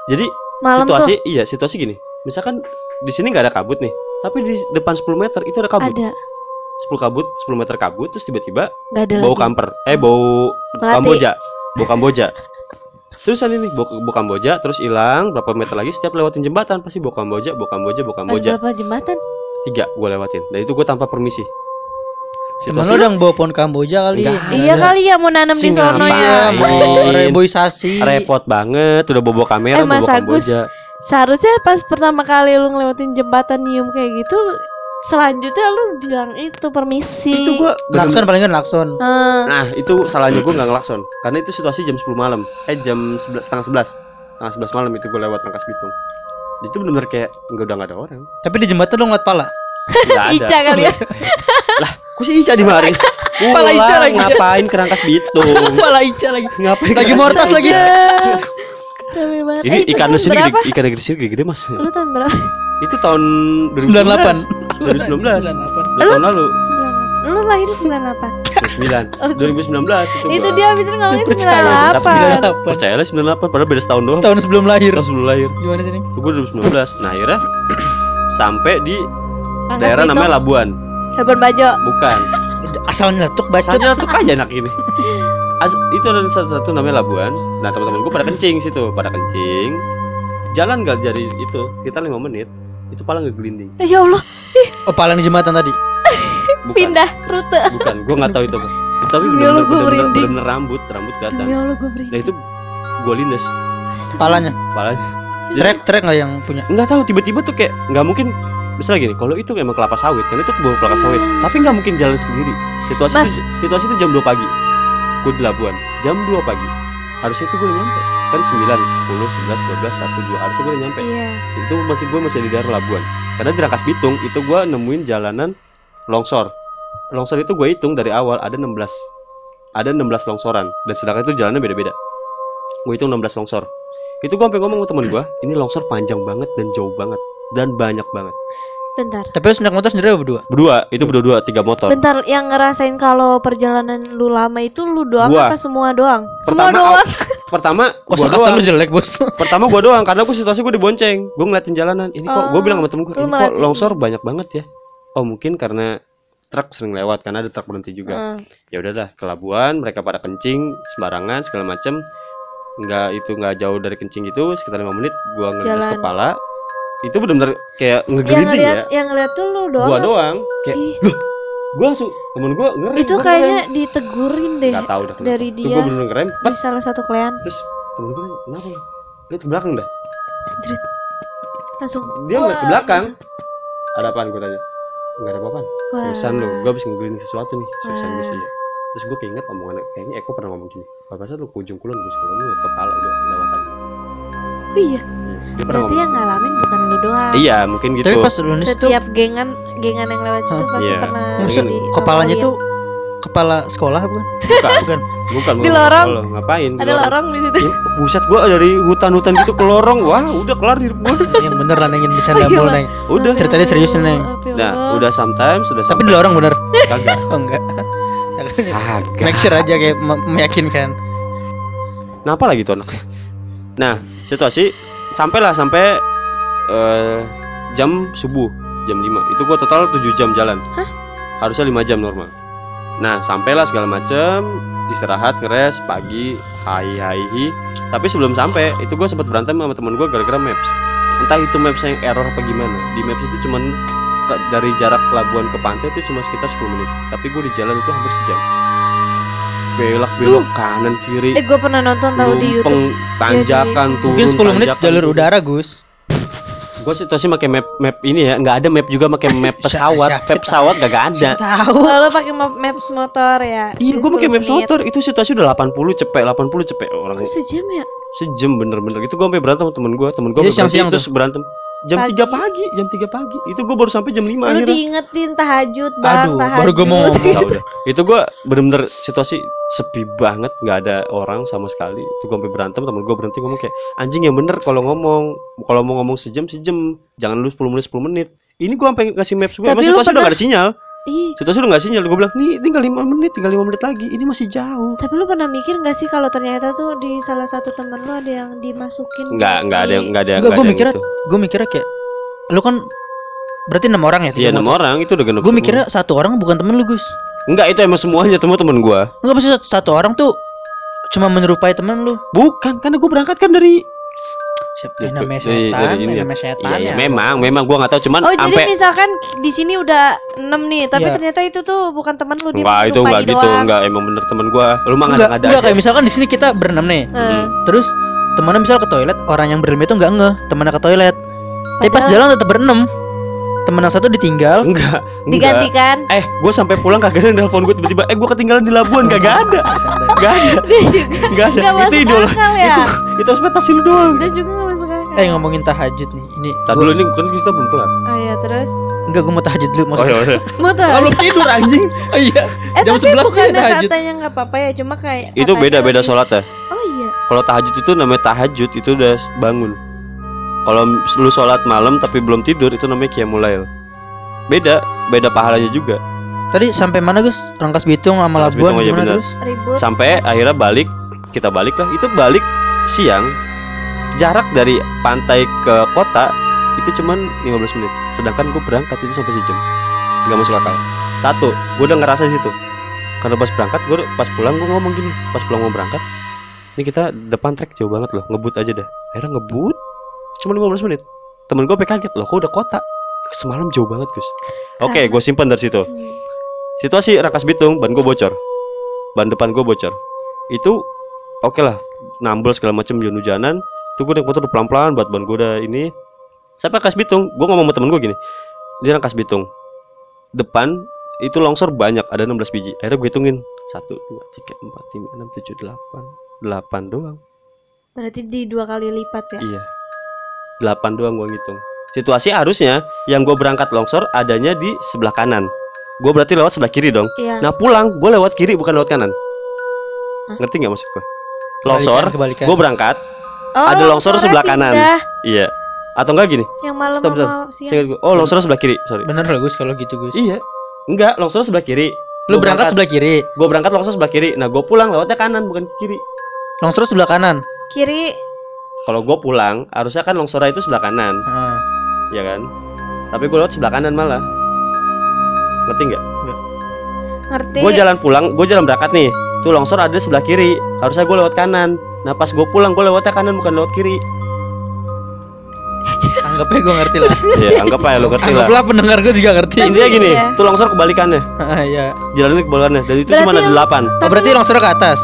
jadi Malam situasi iya situasi gini misalkan di sini nggak ada kabut nih tapi di depan 10 meter itu ada tuh kabut ada. 10 kabut 10 meter kabut terus tiba-tiba bau lagi. kamper eh bau Melati. Kamboja bau Kamboja (laughs) Susan ini bau, bau Kamboja terus hilang berapa meter lagi setiap lewatin jembatan pasti bau Kamboja bau Kamboja bau Ada Kamboja berapa jembatan? tiga gue lewatin dan itu gue tanpa permisi Temen lu udah bawa pohon Kamboja kali Enggak. Iya ada. kali ya mau nanam di sono ya. Iya, reboisasi repot banget udah bobo kamera Eh, bobo Agus. Kamboja Seharusnya pas pertama kali lu ngelewatin jembatan nyium kayak gitu, selanjutnya lu bilang itu permisi. itu gue lakson paling kan lakson Eh, nah itu salahnya gue nggak ngelakson. Karena itu situasi jam 10 malam. Eh jam 11 setengah 11 setengah 11 malam itu gue lewat Rangkas Bitung. Itu benar-benar kayak nggak udah nggak ada orang. Tapi di jembatan lu ngeliat pala? Nggak ada. Ica kali ya. (laughs) lah kok si Ica di mari? (laughs) (laughs) Pala Ica lagi. ngapain ke Rangkas Bitung? Pala Ica lagi. Ngapain lagi mortas lagi Banget. ini Eh, itu ikan sini gede, ikan negeri sini gede-gede mas. Lu tahun berapa? itu tahun 98 2019 dua tahun lalu. 98. Lu lahir 98. 99 2019 itu Itu gua. dia abis itu ngomongin percaya, 98. percaya lah 98 padahal beda setahun doang. Tahun sebelum lahir. Tahun sebelum lahir. Gimana sih nih itu gue 2019 nah akhirnya (clears throat) sampai di Angkat daerah Bitung, namanya Labuan. Labuan Bajo. bukan. Asal nyeletuk baca Asalnya tuh aja anak ini (laughs) As- itu ada satu, satu namanya Labuan. Nah teman-teman gue pada kencing situ pada kencing. Jalan gak dari itu kita lima menit itu pala ngegelinding. Eh, ya Allah. Oh, palang di jembatan tadi. bukan. Pindah rute. Bukan gue nggak tahu itu apa tapi bener-bener rambut rambut kelihatan. Demi Allah gue beri nah itu gue lindes. Palanya. palanya. Trek trek nggak yang punya? nggak tahu tiba-tiba tuh kayak nggak mungkin misalnya gini kalau itu emang kelapa sawit kan itu bawah kelapa sawit. Tapi nggak mungkin jalan sendiri. Situasi Mas. itu, situasi itu jam 2 pagi gue di Labuan jam 2 pagi. Harusnya itu gue udah nyampe. Kan 9, 10, 11, 12, 1, 2 harusnya gue udah nyampe. Iya. Itu masih gue masih di daerah Labuan. Karena di Rangkas Bitung itu gue nemuin jalanan longsor. Longsor itu gue hitung dari awal ada 16 ada 16 longsoran. Dan sedangkan itu jalannya beda-beda. Gue hitung 16 longsor. Itu gue sampai ngomong sama temen gue ini longsor panjang banget dan jauh banget. Dan banyak banget Bentar Tapi lu naik motor sendiri apa berdua? berdua itu berdua tiga motor Bentar yang ngerasain kalau perjalanan lu lama itu lu doang Gua. apa semua doang? Pertama, semua doang pertama (laughs) Kok gue kata doang lu jelek, Bos? (laughs) pertama gue doang karena gue situasi gue dibonceng gue ngeliatin jalanan ini kok gue Oh, bilang sama temen lu ini kok longsor banyak banget ya oh mungkin karena truk sering lewat karena ada truk berhenti juga Heeh. ya udahlah ke Labuan mereka pada kencing sembarangan segala macem nggak itu nggak jauh dari kencing itu sekitar lima menit gua Jalan. kepala itu benar-benar kayak ngegelinding ya? yang ngeliat tuh lu doang gua doang. Kayak Ih, gua langsung temen gua ngeri Itu gua kayaknya ditegurin deh ngerem. nggak tahu dah kenapa. dari dia. gua bener-bener ngerem di salah satu klean terus temen gua nanya kenapa lu? Lihat ke belakang dah. Jerit. langsung dia ngeliat ke belakang. Ada apaan? gua tanya. Nggak ada apa-apaan. Wah. seriusan lu gua habis ngegelinding sesuatu nih. Seriusan gue Wah. sih ya. terus gue keinget omongan kayaknya Eko pernah ngomong gini. Kalau lu ke ujung kulon gue sekolah lu kepala udah lewatan. Oh iya berarti yang ngalamin bukan lu doang iya mungkin gitu Tapi pas lu nulis tuh setiap gengan gengan yang lewat itu Hah? pasti Iya. pernah maksud di- kepalanya tuh kepala sekolah bukan? bukan Bukan. bukan Di bukan lorong. Solo. ngapain ada lorong di situ Ya, buset gua dari hutan-hutan gitu ke lorong wah udah kelar hidup gua yang bener lah nengin bercanda (laughs) Iya, mulu neng. udah Ceritanya serius nih, Neng. Nah udah sometimes udah Tapi di lorong bener. kagak (laughs) Oh enggak. kagak Make sure aja kayak me- meyakinkan. Kenapa lagi tuh anaknya? Nah, situasi sampailah sampai eh, jam subuh, jam 5. Itu gua total 7 jam jalan. Harusnya 5 jam normal. Nah, sampailah segala macem istirahat, ngeres pagi, hai hai hi. Tapi sebelum sampai, itu gua sempat berantem sama teman gua gara-gara maps. Entah itu maps yang error apa gimana. Di maps itu cuman dari jarak pelabuhan ke pantai itu cuma sekitar 10 menit. Tapi gua di jalan itu hampir sejam. Belok belok kanan kiri eh gue pernah nonton tahu di YouTube lumpeng tanjakan turun Mungkin 10 menit jalur turun. udara, Gus. Gue situasi pakai map map ini ya, nggak ada map juga pakai map pesawat. Map pesawat gak ada. Tahu. Lalu pakai map- maps motor ya Iya, gue pakai 10 maps menit. motor. Itu situasi udah 80 cepet, 80 cepet orang. Kok sejam ya Sejam bener-bener. Itu gue sampai berantem sama temen gue. Temen gue Itu siang-siang terus berantem. Jam Pagi. 3 pagi, jam 3 pagi. Itu gue baru sampai jam 5 Lu akhirnya. diingetin tahajud bang Aduh, tahajud baru gua mau ngomong. (laughs) Itu gue bener-bener situasi sepi banget, nggak ada orang sama sekali. Itu gue sampai berantem, temen gue berhenti ngomong kayak anjing yang bener kalau ngomong, kalau mau ngomong sejam sejam, jangan lu 10 menit 10 menit. Ini gue sampai ngasih maps gue, lu situasi udah gak ada sinyal. Ih, Situasi udah gak sinyal. Gue bilang nih tinggal 5 menit, tinggal 5 menit lagi. Ini masih jauh. tapi lu pernah mikir gak sih kalau ternyata tuh di salah satu temen lu ada yang dimasukin Nggak, nggak ada yang nggak ada Enggak, nggak gue ada mikirnya, itu. gue mikirnya kayak lu kan berarti enam orang ya? Iya enam orang itu udah genep. Gue mikirnya satu orang bukan temen lu, Gus. enggak itu emang semuanya temen-temen gue. Enggak pasti satu, satu orang tuh cuma menyerupai temen lu. Bukan, karena gue berangkat kan dari Siapa yang namanya Dari- setan? dari ini yang ya. namanya setan Iya, iya, ya. memang, memang gue nggak tahu cuman Oh jadi sampai misalkan di sini udah 6 nih, tapi Iya. ternyata itu tuh bukan teman lu dia Enggak, itu enggak gitu, doang. enggak emang bener temen gua. Lu mah Enggak, ngada-ngada enggak kayak misalkan di sini kita berenam nih. Eh, Terus temennya misal ke toilet, orang yang berenam itu enggak ngeh, temennya ke toilet. Tapi pas jalan tetap berenam. Temen yang satu ditinggal. Enggak, enggak. digantikan. Eh, gua sampai pulang kagak ada yang nelpon gua tiba-tiba. Eh, gua ketinggalan di Labuan kagak ada. Enggak ada. (laughs) Dia juga Enggak ada. Itu akal ya? Itu itu ekspektasi lu doang. dia juga gak masuk akal. Eh ngomongin tahajud nih. Ini Tadi dulu ini bukan kita belum kelar. Oh iya terus enggak gue mau tahajud dulu Oh maksudnya. iya, udah. motor. Oh, belum tidur anjing. (laughs) Oh, iya. eh jam tapi 11 bukannya sih tahajud. katanya nggak apa-apa ya, cuma kayak Itu beda-beda lebih- sholatnya. Oh iya. Kalau tahajud itu namanya tahajud itu udah bangun. Kalau lu sholat malam tapi belum tidur itu namanya qiyamul Beda, beda pahalanya juga. Tadi sampai mana Gus? Rangkas Bitung sama Rangkas Labuan Bitung aja gimana bener. terus? Ribut. sampai akhirnya balik kita balik lah. Itu balik siang. Jarak dari pantai ke kota itu cuman 15 menit. Sedangkan gue berangkat itu sampai sejam. Nggak masuk akal. Satu gue udah ngerasa di situ. Karena pas berangkat gue pas pulang gue ngomong gini. Pas pulang mau berangkat ini kita depan trek jauh banget loh. Ngebut aja dah akhirnya ngebut cuma 15 menit. Temen gue kaget loh kok udah kota? Semalam jauh banget Gus. Oke gue simpan dari situ. Situasi Rangkas Bitung ban gue bocor. Ban depan gue bocor. Itu oke lah nambel segala macam hujan-hujanan itu gue naik motor udah pelan-pelan buat ban gue udah ini. Sampai Rangkas Bitung gue ngomong sama temen gue gini di Rangkas Bitung depan itu longsor banyak ada 16 biji. Akhirnya gue hitungin 1, 2, 3, 4, 5, 6, 7, 8 8 doang. Berarti di dua kali lipat ya? Iya. 8 doang gua ngitung. Situasi harusnya yang gua berangkat longsor adanya di sebelah kanan. Gua berarti lewat sebelah kiri dong. Iya. Nah, pulang gua lewat kiri bukan lewat kanan. Hah? Ngerti nggak maksud gua? Longsor, gua berangkat, Oh, ada longsor sebelah kanan. pindah. iya. Atau enggak gini? Yang malam Stop, siang. Oh, longsor sebelah kiri, sorry. Bener lah Gus kalau gitu Gus. Iya. Enggak, longsor sebelah kiri. Lu Gua berangkat sebelah kiri, Gua berangkat longsor sebelah kiri. Nah, gua pulang lewatnya kanan bukan kiri. longsor sebelah kanan. Kiri. Kalau gua pulang, harusnya kan longsornya itu sebelah kanan, Heeh. ya kan? Tapi gua lewat sebelah kanan malah. Ngerti nggak? Ngerti? gue jalan pulang gue jalan berangkat nih tuh longsor ada di sebelah kiri harusnya gue lewat kanan nah pas gue pulang gue lewatnya kanan bukan lewat kiri Anggapnya gue ngerti lah. (laughs) ya anggap aja lo ngerti lah Anggaplah pendengar gue juga ngerti. intinya gini Iya. tuh longsor kebalikannya (laughs) Ah, Iya. jalannya kebalikannya dan itu Berarti cuma ada yang- delapan Oh, berarti longsor ke atas.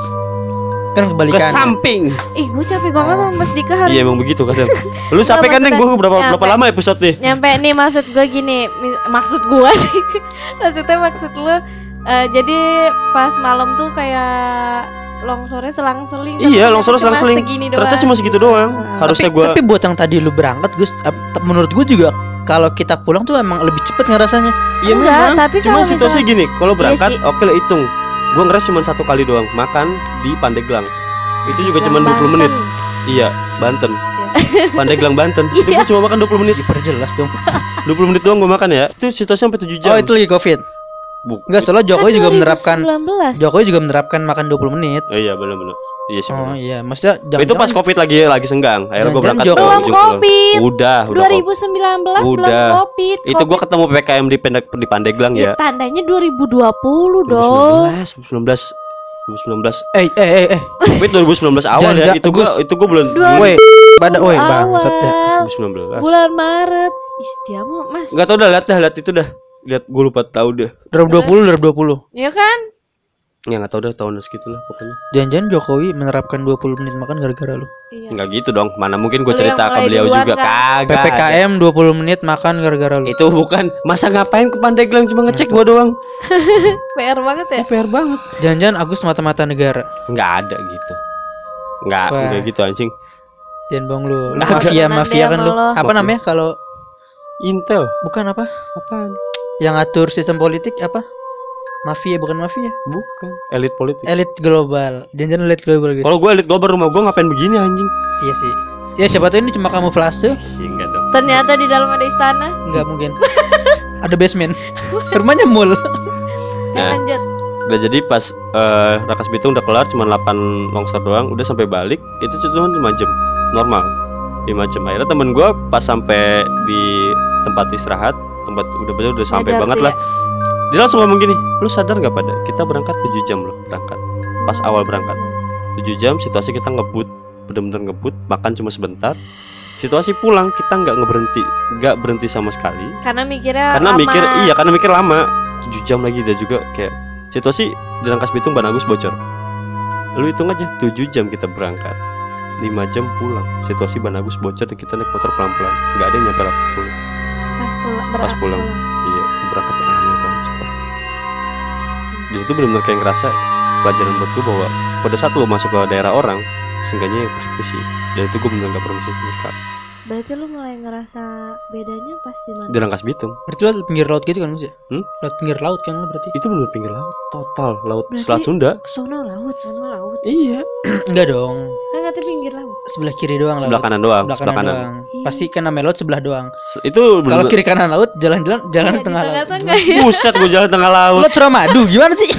Kan ke kebalikan. samping. Ih, gue capek banget sama Mas Dika hari iya emang begitu kadang. (laughs) Lu sampai kan gue berapa Nyampe. berapa lama episode nih? Nyampe nih maksud gue gini. Maksud gue sih (laughs) maksudnya maksud lu eh, jadi pas malam tuh kayak longsornya selang-seling iya ternyata longsor cuma selang-seling. ternyata cuma segitu doang. Hmm. harusnya gue tapi buat yang tadi lu berangkat Gus, menurut gue juga kalau kita pulang tuh emang lebih cepet ngerasanya. iya memang. tapi cuma situasi gini kalau Iya berangkat sih. oke lah hitung gue ngeres cuma satu kali doang makan di Pandeglang itu juga cuma Yang 20 menit. Iya, Banten. Pandeglang Banten. Itu Iya. gue cuma makan 20 menit. Diperjelas dong. (laughs) 20 menit doang gue makan ya. Itu situasi sampai 7 jam. Oh, itu lagi Covid. Bu- Enggak, soalnya Jokowi Kan juga menerapkan 2019. Jokowi juga menerapkan makan 20 menit. Oh iya benar-benar. Iya sih. Oh iya, maksudnya jangan itu pas Covid lagi lagi senggang. Akhirnya gue berangkat Jokowi- ke Belum ujung. Covid. Udah, udah. kok. 2019 belum Udah. covid. Itu gue ketemu PPKM di pendek di Pandeglang ya. ya. tandanya 2020 dong. 2019, 2019, 2019. Eh eh eh eh. Covid 2019 awal ya. Jangan- Itu gue itu gue belum Dua- Woi, pada woi bangsat ya. Awal 2019. bulan Maret. Ih, dia mah Mas. Enggak tahu dah lihat dah lihat itu dah. Lihat gue lupa tahu dah. 2020 2020. Ya kan? Ya enggak tahu dah tahun segitu lah pokoknya. Jangan-jangan Jokowi menerapkan 20 menit makan gara-gara lu. Iya. Enggak gitu dong. Mana mungkin gue Lu cerita ke beliau duluan juga kan? kagak. PPKM 20 menit makan gara-gara lu. Itu bukan masa ngapain ke Pandeglang cuma ngecek gua doang. (laughs) PR banget ya. PR banget. Jangan-jangan Agus mata-mata negara. Enggak ada gitu. Enggak, Wah. enggak gitu anjing. Jangan bohong lu. Lu Nggak ada. mafia Nanti mafia kan sama lu. lo. Apa Mafia. namanya kalau Intel. bukan apa? Apaan? Yang atur sistem politik apa? Mafia bukan mafia. Bukan. Elit politik. Elit global. Jangan-jangan elit global gitu. Kalau gua elit global rumah gua ngapain begini anjing? Iya sih. Ya siapa tahu ini cuma kamuflase. Enggak dong. Ternyata di dalam ada istana. Enggak mungkin. Ada basement. Rumahnya mall. Ya, Nah. lanjut. Udah jadi pas eh, Rakas Bitung udah kelar cuma 8 longsor doang, udah sampai balik itu cuma 5 jam. Normal. 5 jam. Akhirnya temen gua pas sampai di tempat istirahat, tempat udah udah sampai banget tuh lah. Dia langsung ngomong gini, lu sadar nggak pada kita berangkat 7 jam loh berangkat. Pas awal berangkat 7 jam situasi kita ngebut, bener-bener ngebut, makan cuma sebentar. Situasi pulang kita nggak ngeberhenti, nggak berhenti sama sekali. Karena mikirnya Karena lama. mikir iya, karena mikir lama. 7 jam lagi dia juga kayak situasi di Rangkas Bitung Ban Agus bocor. Lu hitung aja 7 jam kita berangkat. 5 jam pulang. Situasi Ban Agus bocor dan kita naik motor pelan-pelan. Nggak ada yang nyampe 80. Pas pulang. Iya, itu berangkat aneh banget sumpah. Di situ benar-benar kayak ngerasa pelajaran buat gue bahwa pada saat lu masuk ke daerah orang, seenggaknya permisi. Dan itu gue benar-benar gak permisi sama sekali. Berarti lu mulai ngerasa bedanya pas di mana? Di Rangkas Bitung, Berarti lu pinggir laut gitu kan Gus ya? Hmm? Laut pinggir laut kan lu berarti? itu benar pinggir laut, total laut Berarti- Selat Sunda. Sono laut, sono laut. Iya, (clears throat) Enggak dong. Kan kata pinggir laut. Sebelah kiri doang sebelah laut. kanan doang, Sebelah sebelah kanan, kanan. doang. Iya. Pasti kan namanya laut sebelah doang. Se- Itu Kalau kiri kanan laut, jalan-jalan jalan Iya, di tengah di laut. Gimana? Buset gue jalan tengah laut. Laut Suramadu gimana sih?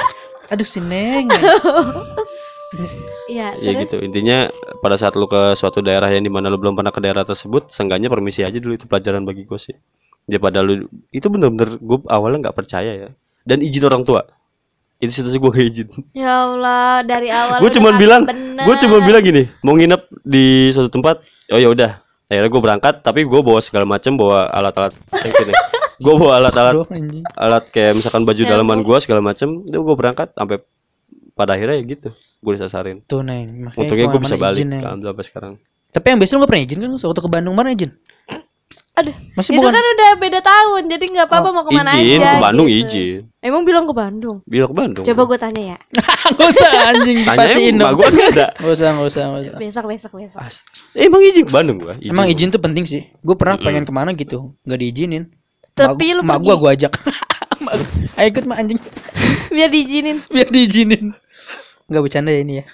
(laughs) Aduh si Neng. (laughs) Iya, Ya terus gitu. Intinya pada saat lu ke suatu daerah yang di mana lu belum pernah ke daerah tersebut, seenggaknya permisi aja dulu itu pelajaran bagi gue sih. Daripada lu itu bener-bener gue awalnya nggak percaya ya. Dan izin orang tua. Itu situasi gue gak izin. Ya Allah, dari awal Gue kagak bilang, gue cuma bilang gini, mau nginep di suatu tempat. Oh ya udah, akhirnya gue berangkat tapi gue bawa segala macam bawa alat-alat kayak gini gue bawa alat-alat alat kayak misalkan baju Ya dalaman gue segala macam itu gue berangkat sampai pada akhirnya ya gitu gue disasarin Tuh neng. makanya untungnya gue bisa balik izin, Neng. kan sampai sekarang Tapi yang biasa lu gak pernah izin kan waktu ke Bandung mana izin? Aduh, Masih itu bukan kan udah beda tahun, jadi nggak apa-apa mau ke mana izin aja. ke Bandung gitu. izin Emang bilang ke Bandung. bilang ke Bandung Coba gue tanya ya. (laughs) Gak usah anjing tanya pastiin dong. gue nggak ada Gak usah, gak usah, gak usah. Besok, besok, besok. As eh, emang izin ke Bandung gue Emang izin tuh penting sih. Gue pernah pengen ke mana gitu, gak diizinin. Tapi lu mak gua gua ajak. (laughs) Ayo ikut mak anjing, Biar diizinin. biar diizinin. Gak bercanda ya ini ya.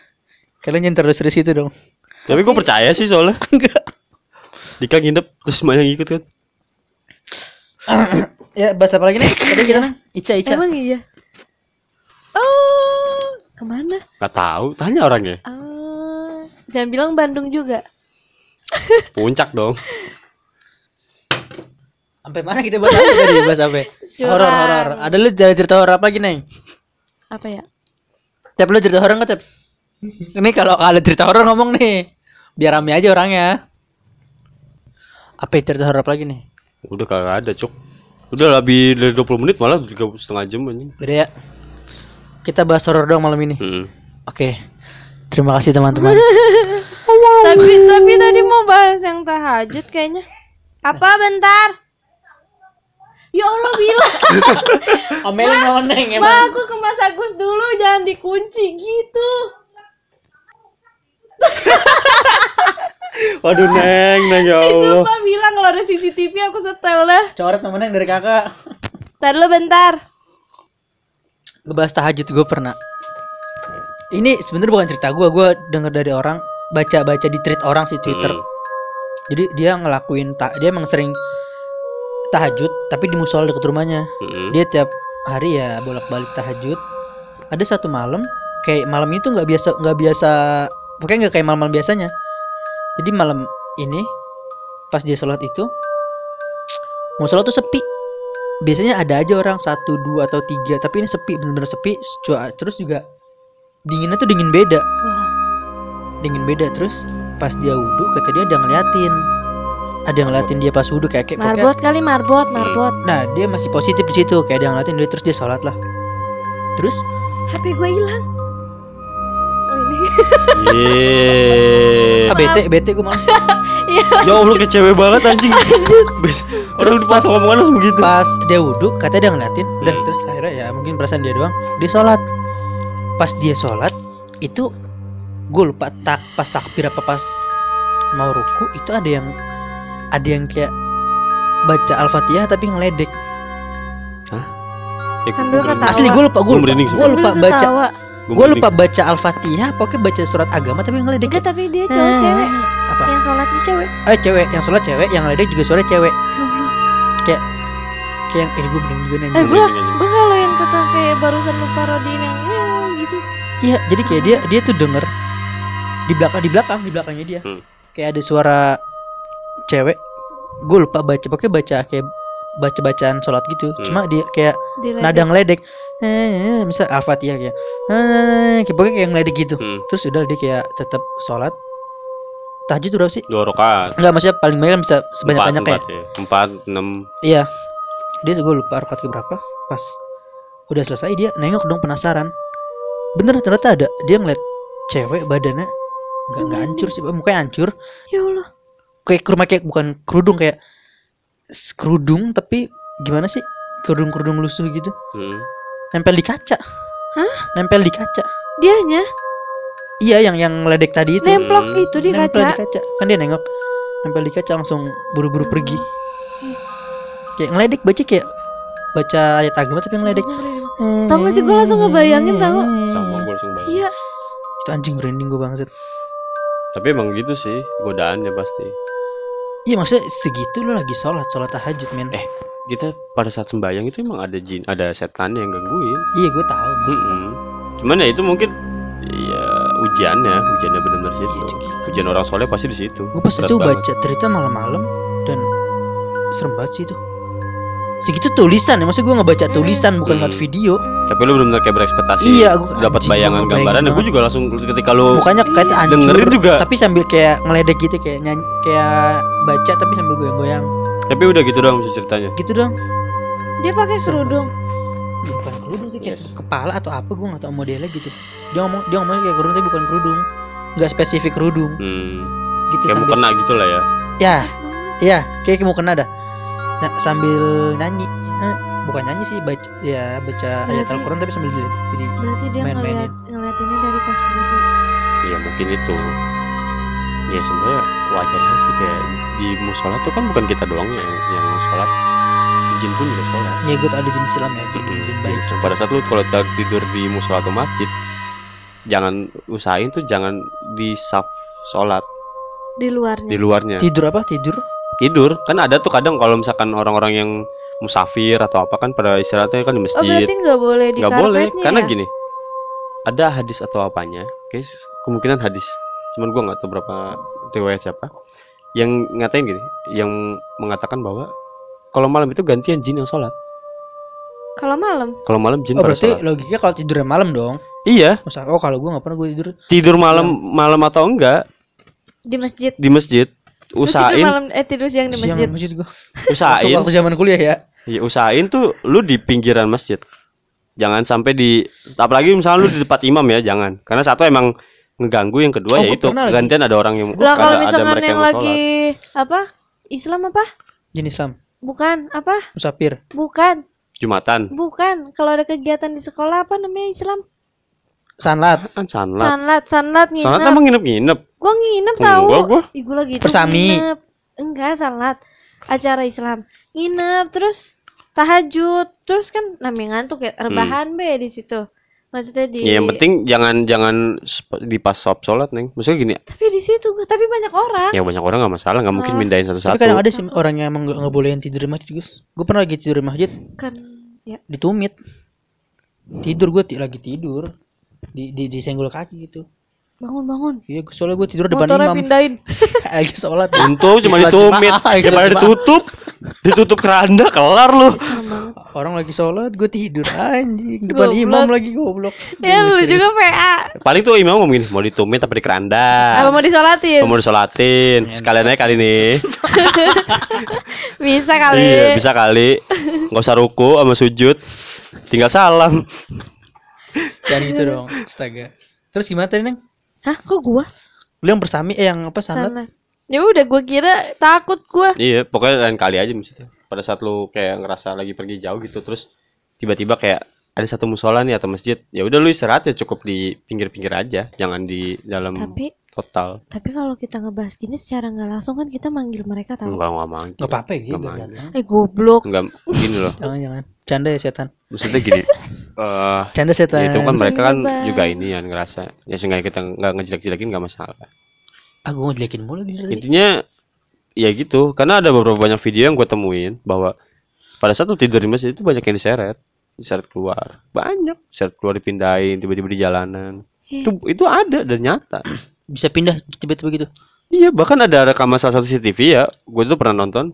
Kalian jangan terus terus itu dong. tapi gue percaya sih soalnya (laughs) Enggak. Dika nginep terus semuanya ngikut kan (coughs) ya bahasa apa lagi nih? (coughs) Tadi kita nang Ica Ica. Emang iya. Oh, ke mana? nggak tahu tanya orangnya Ah, jangan bilang Bandung juga. (laughs) puncak dong Sampai mana kita bahas apa tadi? Bahas apa? Horor horor. Ada lu cerita horor apa lagi neng? Apa ya? Tep lu cerita horor nggak Tep? Ini kalau ada cerita horor ngomong nih, biar rame aja orangnya. Apa ya cerita horor apa lagi nih? udah kagak ada cok udah lebih dari 20 menit malah tiga setengah jam anjing Beda ya. Kita bahas horor doang malam ini. Mm. Oke. Terima kasih teman-teman. (laughs) tapi tapi tadi mau bahas yang tahajud kayaknya. Apa bentar? Ya Allah bilang, (laughs) Omelin noneng Ma aku ke Mas Agus dulu jangan dikunci gitu. (laughs) Waduh neng neng ya (laughs) Allah Sumpah bilang kalau ada CCTV aku setel dah. Coret temennya dari kakak. Ntar dulu bentar. Ngebahas tahajud gue pernah. Ini sebenarnya bukan cerita gue, gue denger dari orang baca-baca di tweet orang sih Twitter. Mm. Jadi dia ngelakuin tak, dia emang sering tahajud tapi di musola deket rumahnya. Mm-mm. Dia tiap hari ya bolak-balik tahajud. Ada satu malam kayak malam itu nggak biasa nggak biasa pokoknya nggak kayak malam-malam biasanya. Jadi malam ini pas dia sholat itu musola tuh sepi. Biasanya ada aja orang satu dua atau tiga tapi ini sepi bener-bener sepi. Terus juga dinginnya tuh dingin beda, dingin beda terus pas dia wudhu kata dia ada ngeliatin ada yang ngeliatin dia pas wudhu kayak kayak pokoknya- marbot kali marbot, marbot. Nah dia masih positif di situ kayak ada yang ngeliatin dia terus dia sholat lah. Terus HP gue hilang. Oh ini. Yeay. ah bete bete gue malas. (laughs) Iya. Ya Allah kayak cewek banget anjing Orang pas pas- ngomongan langsung begitu Pas dia wudhu katanya dia ngeliatin. Udah Hmm. terus akhirnya ya mungkin perasaan dia doang. Dia sholat. Pas dia sholat itu gue lupa tak pas takbir apa pas mau ruku itu ada yang ada yang kayak baca al-fatihah tapi ngeledek. Ya, Sambil gua merinding. ketawa. Asli gue lupa gue Gua lupa, gue lupa baca gue lupa baca al-fatihah pokoknya baca surat agama tapi ngeledek. Enggak tapi dia cowok Eh, cewek. Apa? Yang sholatnya cewek. Eh cewek yang sholat cewek yang ngeledek juga suara cewek. Ya Allah. Kayak yang ini gue bener juga nih. Eh gue gue kalau yang kata kayak barusan lu parodiin yang gitu. Iya, jadi kayak dia dia tuh denger di belakang di belakang di belakangnya dia. Hmm. Kayak ada suara cewek. Gue lupa baca pokoknya baca kayak baca bacaan sholat gitu. Hmm. Cuma dia kayak Diledek. nada ngeledek. Eh, misal al-fatihah kayak. Eh, kayak pokoknya kayak ngeledek gitu. Hmm. Terus udah dia kayak tetap sholat. Tahajud tuh berapa sih? Dua rakaat Enggak maksudnya paling banyak kan bisa sebanyak Empat, banyaknya. empat ya Empat, enam Iya. Dia gue lupa rakaat ke berapa. Pas udah selesai dia nengok dong penasaran. Bener ternyata ada dia ngeliat cewek badannya nggak nggak hancur sih, mukanya hancur. Ya Allah. Kayak kerumah kayak bukan kerudung kayak kerudung tapi gimana sih? Kerudung-kerudung lusuh gitu. Hmm. Nempel di kaca. Hah? Nempel di kaca. Dianya Iya yang yang ledek tadi itu. nemplok Hmm. itu di Nempel kaca. di kaca. Kan dia nengok. Nempel di kaca langsung buru-buru pergi. Kayak ngeledek baca kayak baca ayat agama tapi ngeledek. Tau gak sih, gua langsung ngebayangin tau. Sama gue langsung bayang Iya. Itu anjing branding gue banget. Tapi emang gitu sih Godaannya pasti Iya maksudnya segitu lo lagi sholat sholat tahajud men. Eh. Kita pada saat sembahyang itu emang ada jin Ada setan yang gangguin Iya gue tahu. Mas. Mm-mm. Cuman ya itu mungkin Ya ujiannya Ujiannya benar-benar situ Iya. Ujian orang soleh pasti di situ Gue pas Berat itu banget. baca cerita malam-malam dan serem banget sih itu. Segitu tulisan ya maksud gue ngebaca tulisan bukan Hmm. ngeliat video Tapi lu benar-benar kayak berekspektasi. Iya, gua- dapat bayangan gua gambaran. bayangin Gue juga langsung ketika lu mukanya kayak hancur dengerin juga. tapi sambil kayak ngeledek gitu kayak nyanyi kayak baca tapi sambil goyang-goyang Tapi udah gitu dong ceritanya. gitu dong Dia pakai. Ya, bukan kerudung sih kayak Yes. kepala atau apa gue nggak tahu modelnya gitu dia ngomong dia ngomongnya kayak kerudung tapi bukan kerudung nggak spesifik kerudung Hmm. gitu Kayak mau sambil kena gitu lah ya. ya ya kayak mau kena dah nah, sambil nyanyi Eh, bukan nyanyi sih baca ya baca ayat Berarti- Al-Quran tapi sambil di, di Berarti dia Main-mainin. ngeliat ngeliatinnya dari pas duduk. Iya mungkin itu. Ya sebenarnya wajar aja sih kayak di musola tuh kan bukan kita doang yang yang sholat. Jin pun juga sholat. ya gue tau ada jenis Islam ya jin, Mm-mm. jin baik Jadi, pada saat lu kalau tidur di musola atau masjid, jangan usahain tuh jangan di saf sholat Di luarnya. di luarnya. tidur apa tidur Tidur. Kan ada tuh kadang kalau misalkan orang-orang yang musafir atau apa kan pada istirahatnya kan di Oh masjid. berarti nggak boleh di nggak boleh karpetnya karena ya? gini ada hadis atau apanya guys kemungkinan hadis. Cuman gua nggak tahu berapa riwayat siapa. Yang ngatain gini yang mengatakan bahwa kalau malam itu gantian jin yang sholat. Kalau malam. kalau malam jin oh pada berarti sholat. logikanya kalau tidurnya malam dong? Iya. Masa? Oh kalau gue nggak pernah gue tidur. Tidur malam malam atau enggak Di masjid. di masjid Lu tidur usahain malam eh tidur siang di siang masjid. masjid gue usahain waktu, waktu zaman kuliah ya ya usahain tuh lu di pinggiran masjid jangan sampai di apalagi misalnya lu di tempat imam ya jangan karena satu emang ngeganggu yang kedua Oh, ya gua itu gantian ada orang yang Lah kalau ada, mereka yang yang lagi sholat apa? Islam apa? jenis Islam Bukan, apa? musafir Bukan, jumatan bukan. Kalau ada kegiatan di sekolah apa namanya Islam? sanlat kan sanlat Sanlat, sanlat nginep. sanlat emang nginep-nginep Gua nginep Enggak, tahu. gua. Ih, lagi itu Persami. nginep. Enggak, sanlat. Acara Islam. Nginep terus tahajud. Terus kan namanya ngantuk ya, rebahan be di situ. Maksudnya di ya yang penting jangan jangan di pas shop sholat neng maksudnya gini Tapi di situ tapi banyak orang. ya banyak orang nggak masalah nggak mungkin Oh. mindahin tapi satu-satu kadang ada sih orang yang emang nggak nggak bolehin tidur di masjid guys gue pernah lagi tidur di masjid Kan ya. ditumit tidur gue lagi tidur di di disenggol kaki gitu Bangun, bangun. iya gua- soalnya gue tidur depan Motornya imam. pindahin. (laughs) lagi sholat. Untung cuma ditumit. (laughs) Daripada jemaah. ditutup. Ditutup keranda kelar lu. Orang lagi sholat gue tidur. Anjing depan Goblok. imam lagi goblok. Ya lu juga PA. paling tuh imam ngomong gini mau ditumit apa di keranda. Apa mau disolatin? mau disolatin. Sekalian aja kali nih (laughs) Bisa kali. iya bisa kali. Nggak usah ruku sama sujud. Tinggal salam. Jangan gitu dong astaga. Terus gimana tadi neng Hah, kok gua? lu yang bersami eh yang apa sanat Sana. Ya udah gua kira takut gua. iya pokoknya lain kali aja maksudnya pada saat lu kayak ngerasa lagi pergi jauh gitu terus tiba-tiba kayak ada satu musola nih atau masjid ya udah lu istirahat ya cukup di pinggir-pinggir aja jangan di dalam Tapi total. Tapi kalau kita ngebahas gini secara nggak langsung kan kita manggil mereka tahu. enggak enggak manggil. Nggak apa-apa ya gitu Nggak jangan Eh goblok. enggak gini loh. (laughs) Jangan jangan. Canda ya setan. Maksudnya gini (laughs) eh canda setan. ya itu kan mereka kan Lebay. juga ini ya ngerasa ya seenggaknya kita nggak ngejelek-jelekin nggak masalah. Aku ngejelekin mulu intinya ya gitu. Karena ada beberapa banyak video yang gue temuin bahwa pada saat lu tidur di masjid itu banyak yang diseret diseret keluar. Banyak. Diseret keluar dipindahin tiba-tiba di jalanan. Iya. itu itu ada dan nyata bisa pindah tiba-tiba gitu. Iya bahkan ada rekaman salah satu CCTV ya gue tuh pernah nonton.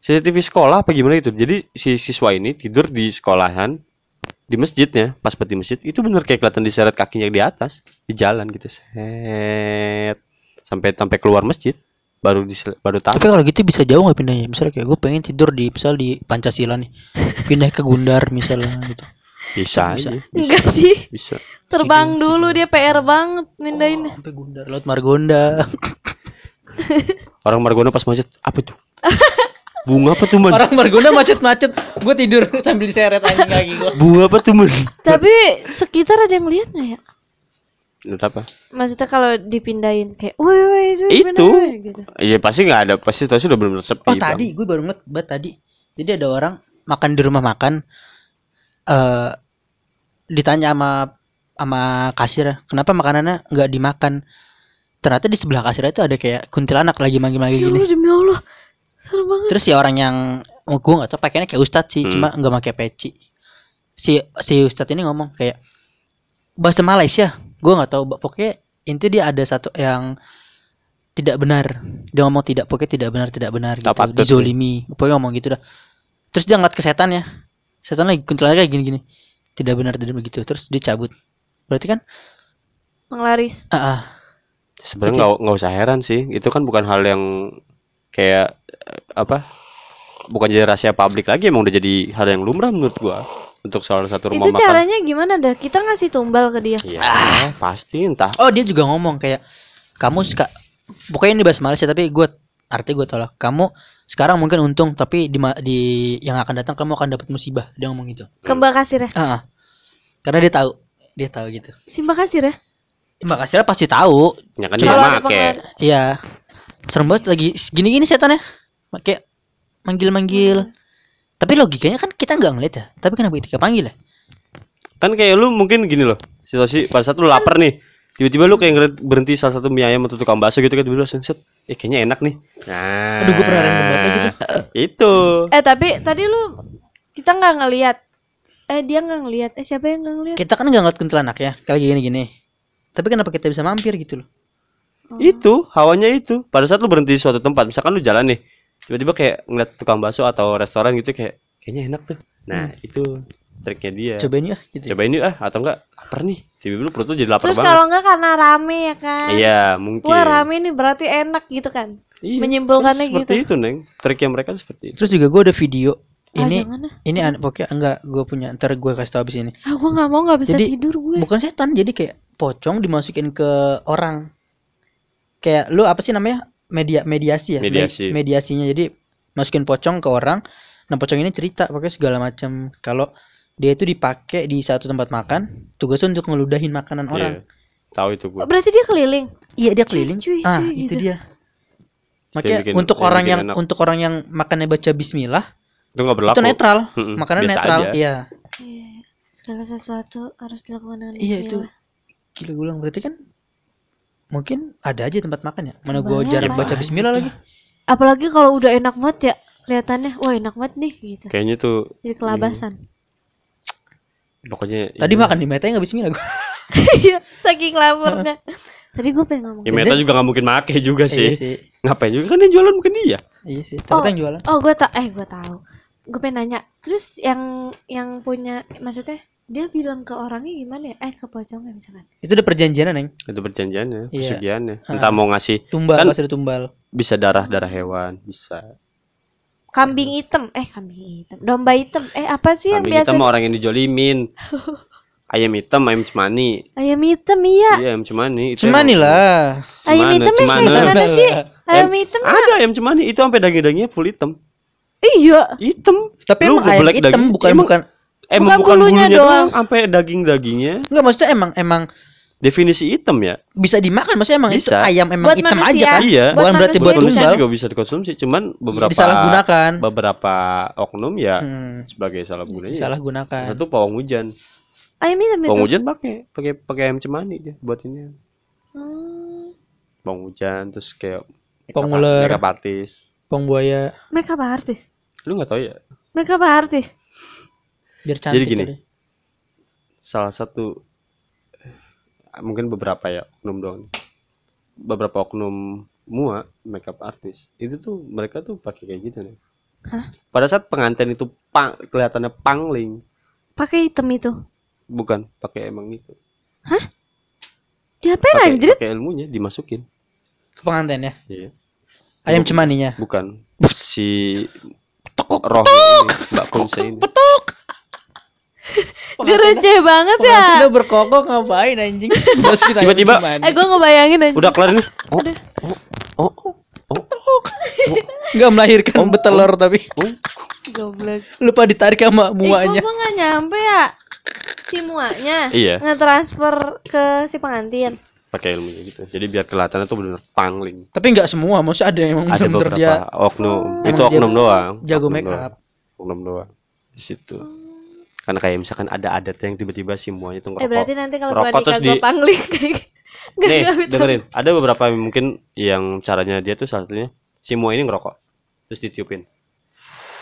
CCTV sekolah apa gimana gitu. Jadi si siswa ini tidur di sekolahan di masjidnya pas di masjid itu bener kayak kelihatan diseret kakinya di atas di jalan gitu set. Sampai sampai keluar masjid baru di baru tahu. Tapi kalau gitu bisa jauh nggak pindahnya? Misalnya kayak gue pengen tidur di misal di Pancasila nih pindah ke Gundar misalnya gitu bisa Bisa. aja. bisa Enggak sih. bisa. Terbang dulu dia PR banget mindahin. sampai Gundar laut Margonda. Orang Margono pas macet apa tuh (laughs) bunga apa tuh man? Orang Margonda macet-macet. Gue tidur (laughs) sambil diseret anjing (laughs) kaki gue bunga apa tuh man? Tapi sekitar ada yang lihat nggak ya? Lihat apa? Maksudnya kalau dipindahin kayak, woi woi itu Itu. pindahin, woi," gitu. iya pasti nggak ada. Pasti pasti udah benar-benar sepi oh tadi gue baru ngeliat tadi. Jadi ada orang makan di rumah makan eh ditanya sama sama kasir kenapa makanannya nggak dimakan? Ternyata di sebelah kasir itu ada kayak kuntilanak lagi manggil-manggil Ya gini. Allah demi Allah. Serem banget. terus si orang yang oh, gue nggak tahu pakainya kayak ustadz sih Hmm. cuma nggak pakai peci. Si si ustadz ini ngomong kayak bahasa Malaysia gue nggak tahu pokoknya inti dia ada satu yang tidak benar. Dia ngomong tidak pokoknya tidak benar tidak benar gitu dizolimi. Pokoknya ngomong gitu dah. Terus dia ngeliat ke setan ya setan lagi kuntilanak kayak gini-gini tidak benar tidak begitu terus dia cabut berarti kan Penglaris. ah, ah. Sebenarnya nggak nggak usah heran sih. Itu kan bukan hal yang kayak eh, apa? Bukan jadi rahasia publik lagi emang udah jadi hal yang lumrah menurut gua untuk salah satu rumah Itu makan. caranya gimana dah? Kita ngasih tumbal ke dia. Iya, pasti entah. oh dia juga ngomong kayak kamu suka pokoknya ini bahasa Malaysia tapi gue arti gue tolak kamu sekarang mungkin untung tapi di ma- di yang akan datang kamu akan dapat musibah dia ngomong gitu Ke Mbak Kasir ya. ah, ah. karena dia tahu dia tahu gitu Si Mbak Kasir ya. Mbak Kasira pasti tahu Ya kan Kalau dia make. Iya. Serem banget lagi gini-gini setannya. Kayak manggil-manggil. Tapi logikanya kan kita nggak ngeliat ya. Tapi kenapa kita panggil ya? Kan kayak lu mungkin gini loh. Situasi pada saat lu lapar nih. Tiba-tiba lu kayak ngeliat berhenti salah satu mie ayam atau tukang bakso gitu kan tiba-tiba langsung set. Eh kayaknya enak nih. Nah. Aduh, gue pernah random kayak gitu. (laughs) Itu. Eh tapi tadi lu kita nggak ngelihat. Eh dia nggak ngelihat. Eh siapa yang nggak ngelihat? Kita kan nggak ngeliat kuntilanak ya. Kayak gini-gini. Tapi kenapa kita bisa mampir gitu loh? Itu hawanya itu. Pada saat lu berhenti di suatu tempat, misalkan lu jalan nih, tiba-tiba kayak ngeliat tukang bakso atau restoran gitu kayak kayaknya enak tuh. Nah, itu triknya dia. Cobain ya gitu. Cobain yuk ah atau enggak lapar nih. Tiba-tiba lu perut lu jadi lapar Terus banget. kalau nggak karena rame ya kan. Iya, mungkin. Wah rame nih berarti enak gitu kan. Iya, menyimpulkannya seperti gitu. itu, Neng. Triknya mereka tuh seperti itu. Terus juga gue ada video. Ah, Ini ah. ini an- pokoknya enggak gue punya ntar gue kasih tau abis ini. Ah gue nggak mau nggak bisa Jadi, tidur gue. Bukan setan jadi kayak pocong dimasukin ke orang. Kayak lu apa sih namanya? Media mediasi ya. Me- Mediasi. mediasinya jadi masukin pocong ke orang. Nah pocong ini cerita pokoknya segala macam kalau dia itu dipakai di satu tempat makan tugasnya untuk ngeludahin makanan orang. Iya. Tahu itu gua. Berarti dia keliling. Iya dia keliling. cuy, ah cuy, itu gitu. dia. Makanya bikin- untuk yang orang bikin yang enak. untuk orang yang makannya baca Bismillah Itu enggak berlaku. itu netral. Mm-mm, Makanan biasa netral. aja. Iya. Iya. Segala sesuatu harus dilakukan dengan Iya itu bismillah. gila gue bilang berarti kan mungkin ada aja tempat makan ya. Mana gue jarang Pak. baca Bismillah lagi. Apalagi kalau udah enak banget ya kelihatannya. Wah enak banget nih gitu. Kayaknya tuh Jadi kelabasan. Pokoknya Tadi iya. makan di Meta nggak Bismillah gue. (laughs) Iya saking laparnya. Tadi gue pengen ngomong. Ya Meta juga nggak mungkin make juga Iya sih. sih. Ngapain juga kan yang jualan bukan dia. Iya sih. Ternyata yang jualan. Oh gue tak eh gue tahu. Gue pengen nanya. Terus yang yang punya maksudnya dia bilang ke orangnya gimana ya? Eh ke pocongnya misalkan. Itu udah perjanjian neng. Itu perjanjiannya, Iya. pesugihannya. Entah mau ngasih Tumbal Kan- pasti ada tumbal. bisa darah-darah hewan, bisa. Kambing hitam. Eh kambing hitam. Domba hitam. Eh apa sih yang Kambing biasa? hitam orang yang dijolimin. (laughs) Ayam hitam, ayam cemani. Ayam hitam iya. Iya, ayam cemani. Itu Cemani lah. Ayam Cemana, hitam yang cemana. kayak gimana sih? (laughs) Ayam Ayam- hitam Ada ayam cemani itu sampai daging-dagingnya full hitam. Iya. Hitam. Tapi Lu emang ayam hitam daging- bukan emang- bukan Emang Bukan bukan, bulunya bulunya doang. doang, sampai daging-dagingnya. Enggak maksudnya emang emang Definisi hitam ya. bisa dimakan maksudnya emang itu Bisa. ayam emang Buat hitam manusia. aja kan. Iya. Bukan Buat berarti manusia buat bisa. Manusia juga bisa dikonsumsi, cuman beberapa Disalahgunakan. beberapa oknum ya Hmm, sebagai salah gunanya. disalahgunakan. Satu pawang hujan. Ayam hitam itu. Pawang hujan pakai pakai pakai ayam cemani dia buat ini. Hmm. Pawang hujan terus kayak Pawang makeup- ular. makeup artis. Pong buaya Makeup artis. Lu nggak tahu ya? Makeup artis. biar cantik. Jadi gini. kali. Salah satu mungkin beberapa ya oknum doang. Beberapa oknum mua makeup artis itu tuh mereka tuh pakai kayak gitu nih. Hah? Pada saat pengantin itu pang, kelihatannya pangling, Pakai hitam itu. bukan pakai emang itu. Diapain Pakai anjir? pakai ilmunya dimasukin. Ke pengantin ya. Iya. Ayam cemaninya. Bukan si roh ini, Mbak Kunse ini. Dia receh banget ya. Lo berkokok ngapain anjing? Tiba-tiba-. Eh gue ngebayangin aja. Udah kelar ini. Oh, oh, oh, oh, nggak melahirkan betelor tapi oh. Goblok. lupa ditarik sama Eh, kok muanya. gue gak nyampe ya? Si muanya Iya. ngetransfer ke si pengantin. Pakai ilmunya gitu. Jadi biar kelihatannya tuh benar pangling. Tapi nggak semua, maksudnya ada yang Ada beberapa dia oknum. Emang Itu oknum doang. jago Oknum make doang. up. Oknum doang. Di situ. Karena kayak misalkan ada adat yang tiba-tiba si muanya tuh Eh ngerokok. berarti nanti kalau gue Rokok terus di- pangling (laughs) Gak Nih, gak dengerin. Ada beberapa yang mungkin yang caranya dia tuh salah satunya si mua ini ngerokok. Terus ditiupin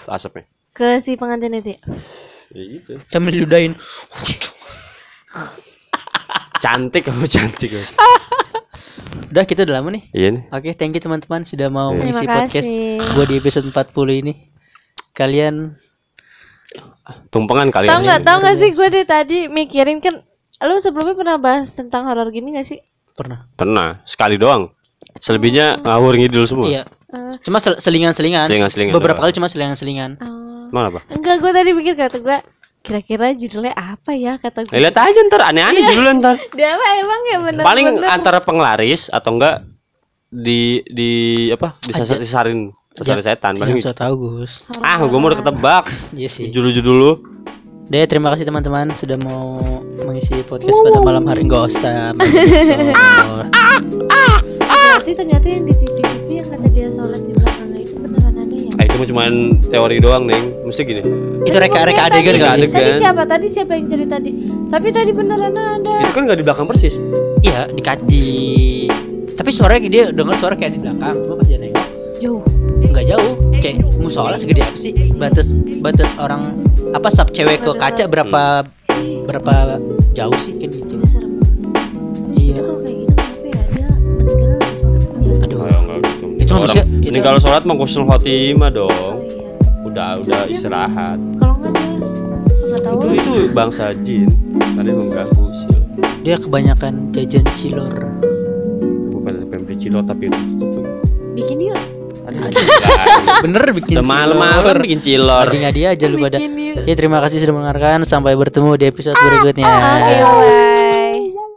asapnya. Ke si pengantin itu ya? Ya gitu. sambil diludahin. Cantik kamu cantik. Udah kita udah lama nih. Iya nih. Oke, thank you teman-teman sudah mau Iya. mengisi podcast gue di episode 40 ini. Kalian tumpengan kali Tahu ya. nggak? Tahu nggak sih gue dari tadi mikirin kan. Lu sebelumnya pernah bahas tentang horor gini gak sih? Pernah. Pernah sekali doang. Selebihnya ngawur ngidul semua. Iya. Eh, Cuma sel- selingan-selingan. Selingan-selingan Beberapa doang. kali cuma selingan-selingan. oh. Mana apa? Enggak, gue tadi mikir kata gue kira-kira judulnya apa ya kata gue. Eh, lihat aja ntar aneh-aneh judulnya ntar. (laughs) Dia apa emang ya bener Paling antara penglaris atau enggak di di apa disasar-sasarin sasar setan paling Yang saya tahu Gus. ah gue mau udah ketebak Iya sih. judul-judul lu Deh, terima kasih teman-teman sudah mau mengisi podcast pada malam hari. Enggak usah. Berarti ternyata yang di TV-TV yang kata dia sholat di belakangnya itu beneran ada ya? ah, itu mah cuman teori doang neng mesti gini Itu reka-reka Emangnya adegan Reka kali. adegan. Tadi siapa? Tadi siapa yang cerita tadi? Tapi tadi beneran ada. itu kan nggak di belakang persis Iya, di di tapi suaranya dia dengar suara kayak di belakang. Cuma pas dia nengok Jauh. Nggak jauh. Kayak musola segede apa sih? Batas batas orang apa sub cewek ke kaca berapa berapa jauh sih kan gitu. Iya. Kayak gitu? Aduh. oh, enggak gitu Itu Orang- manusia- ini kalau sholat mah kusnul khotimah Oh dong iya. udah udah istirahat Kalau enggak dia itu itu bangsa jin karena mengganggu usil Dia kebanyakan jajan cilor. bukan pempek cilor tapi itu Bikin yuk. Bener bikin udah malam-malam bikin cilor Tadi dia aja lu pada. Ya terima kasih sudah mendengarkan. Sampai bertemu di episode berikutnya. Oke, bye.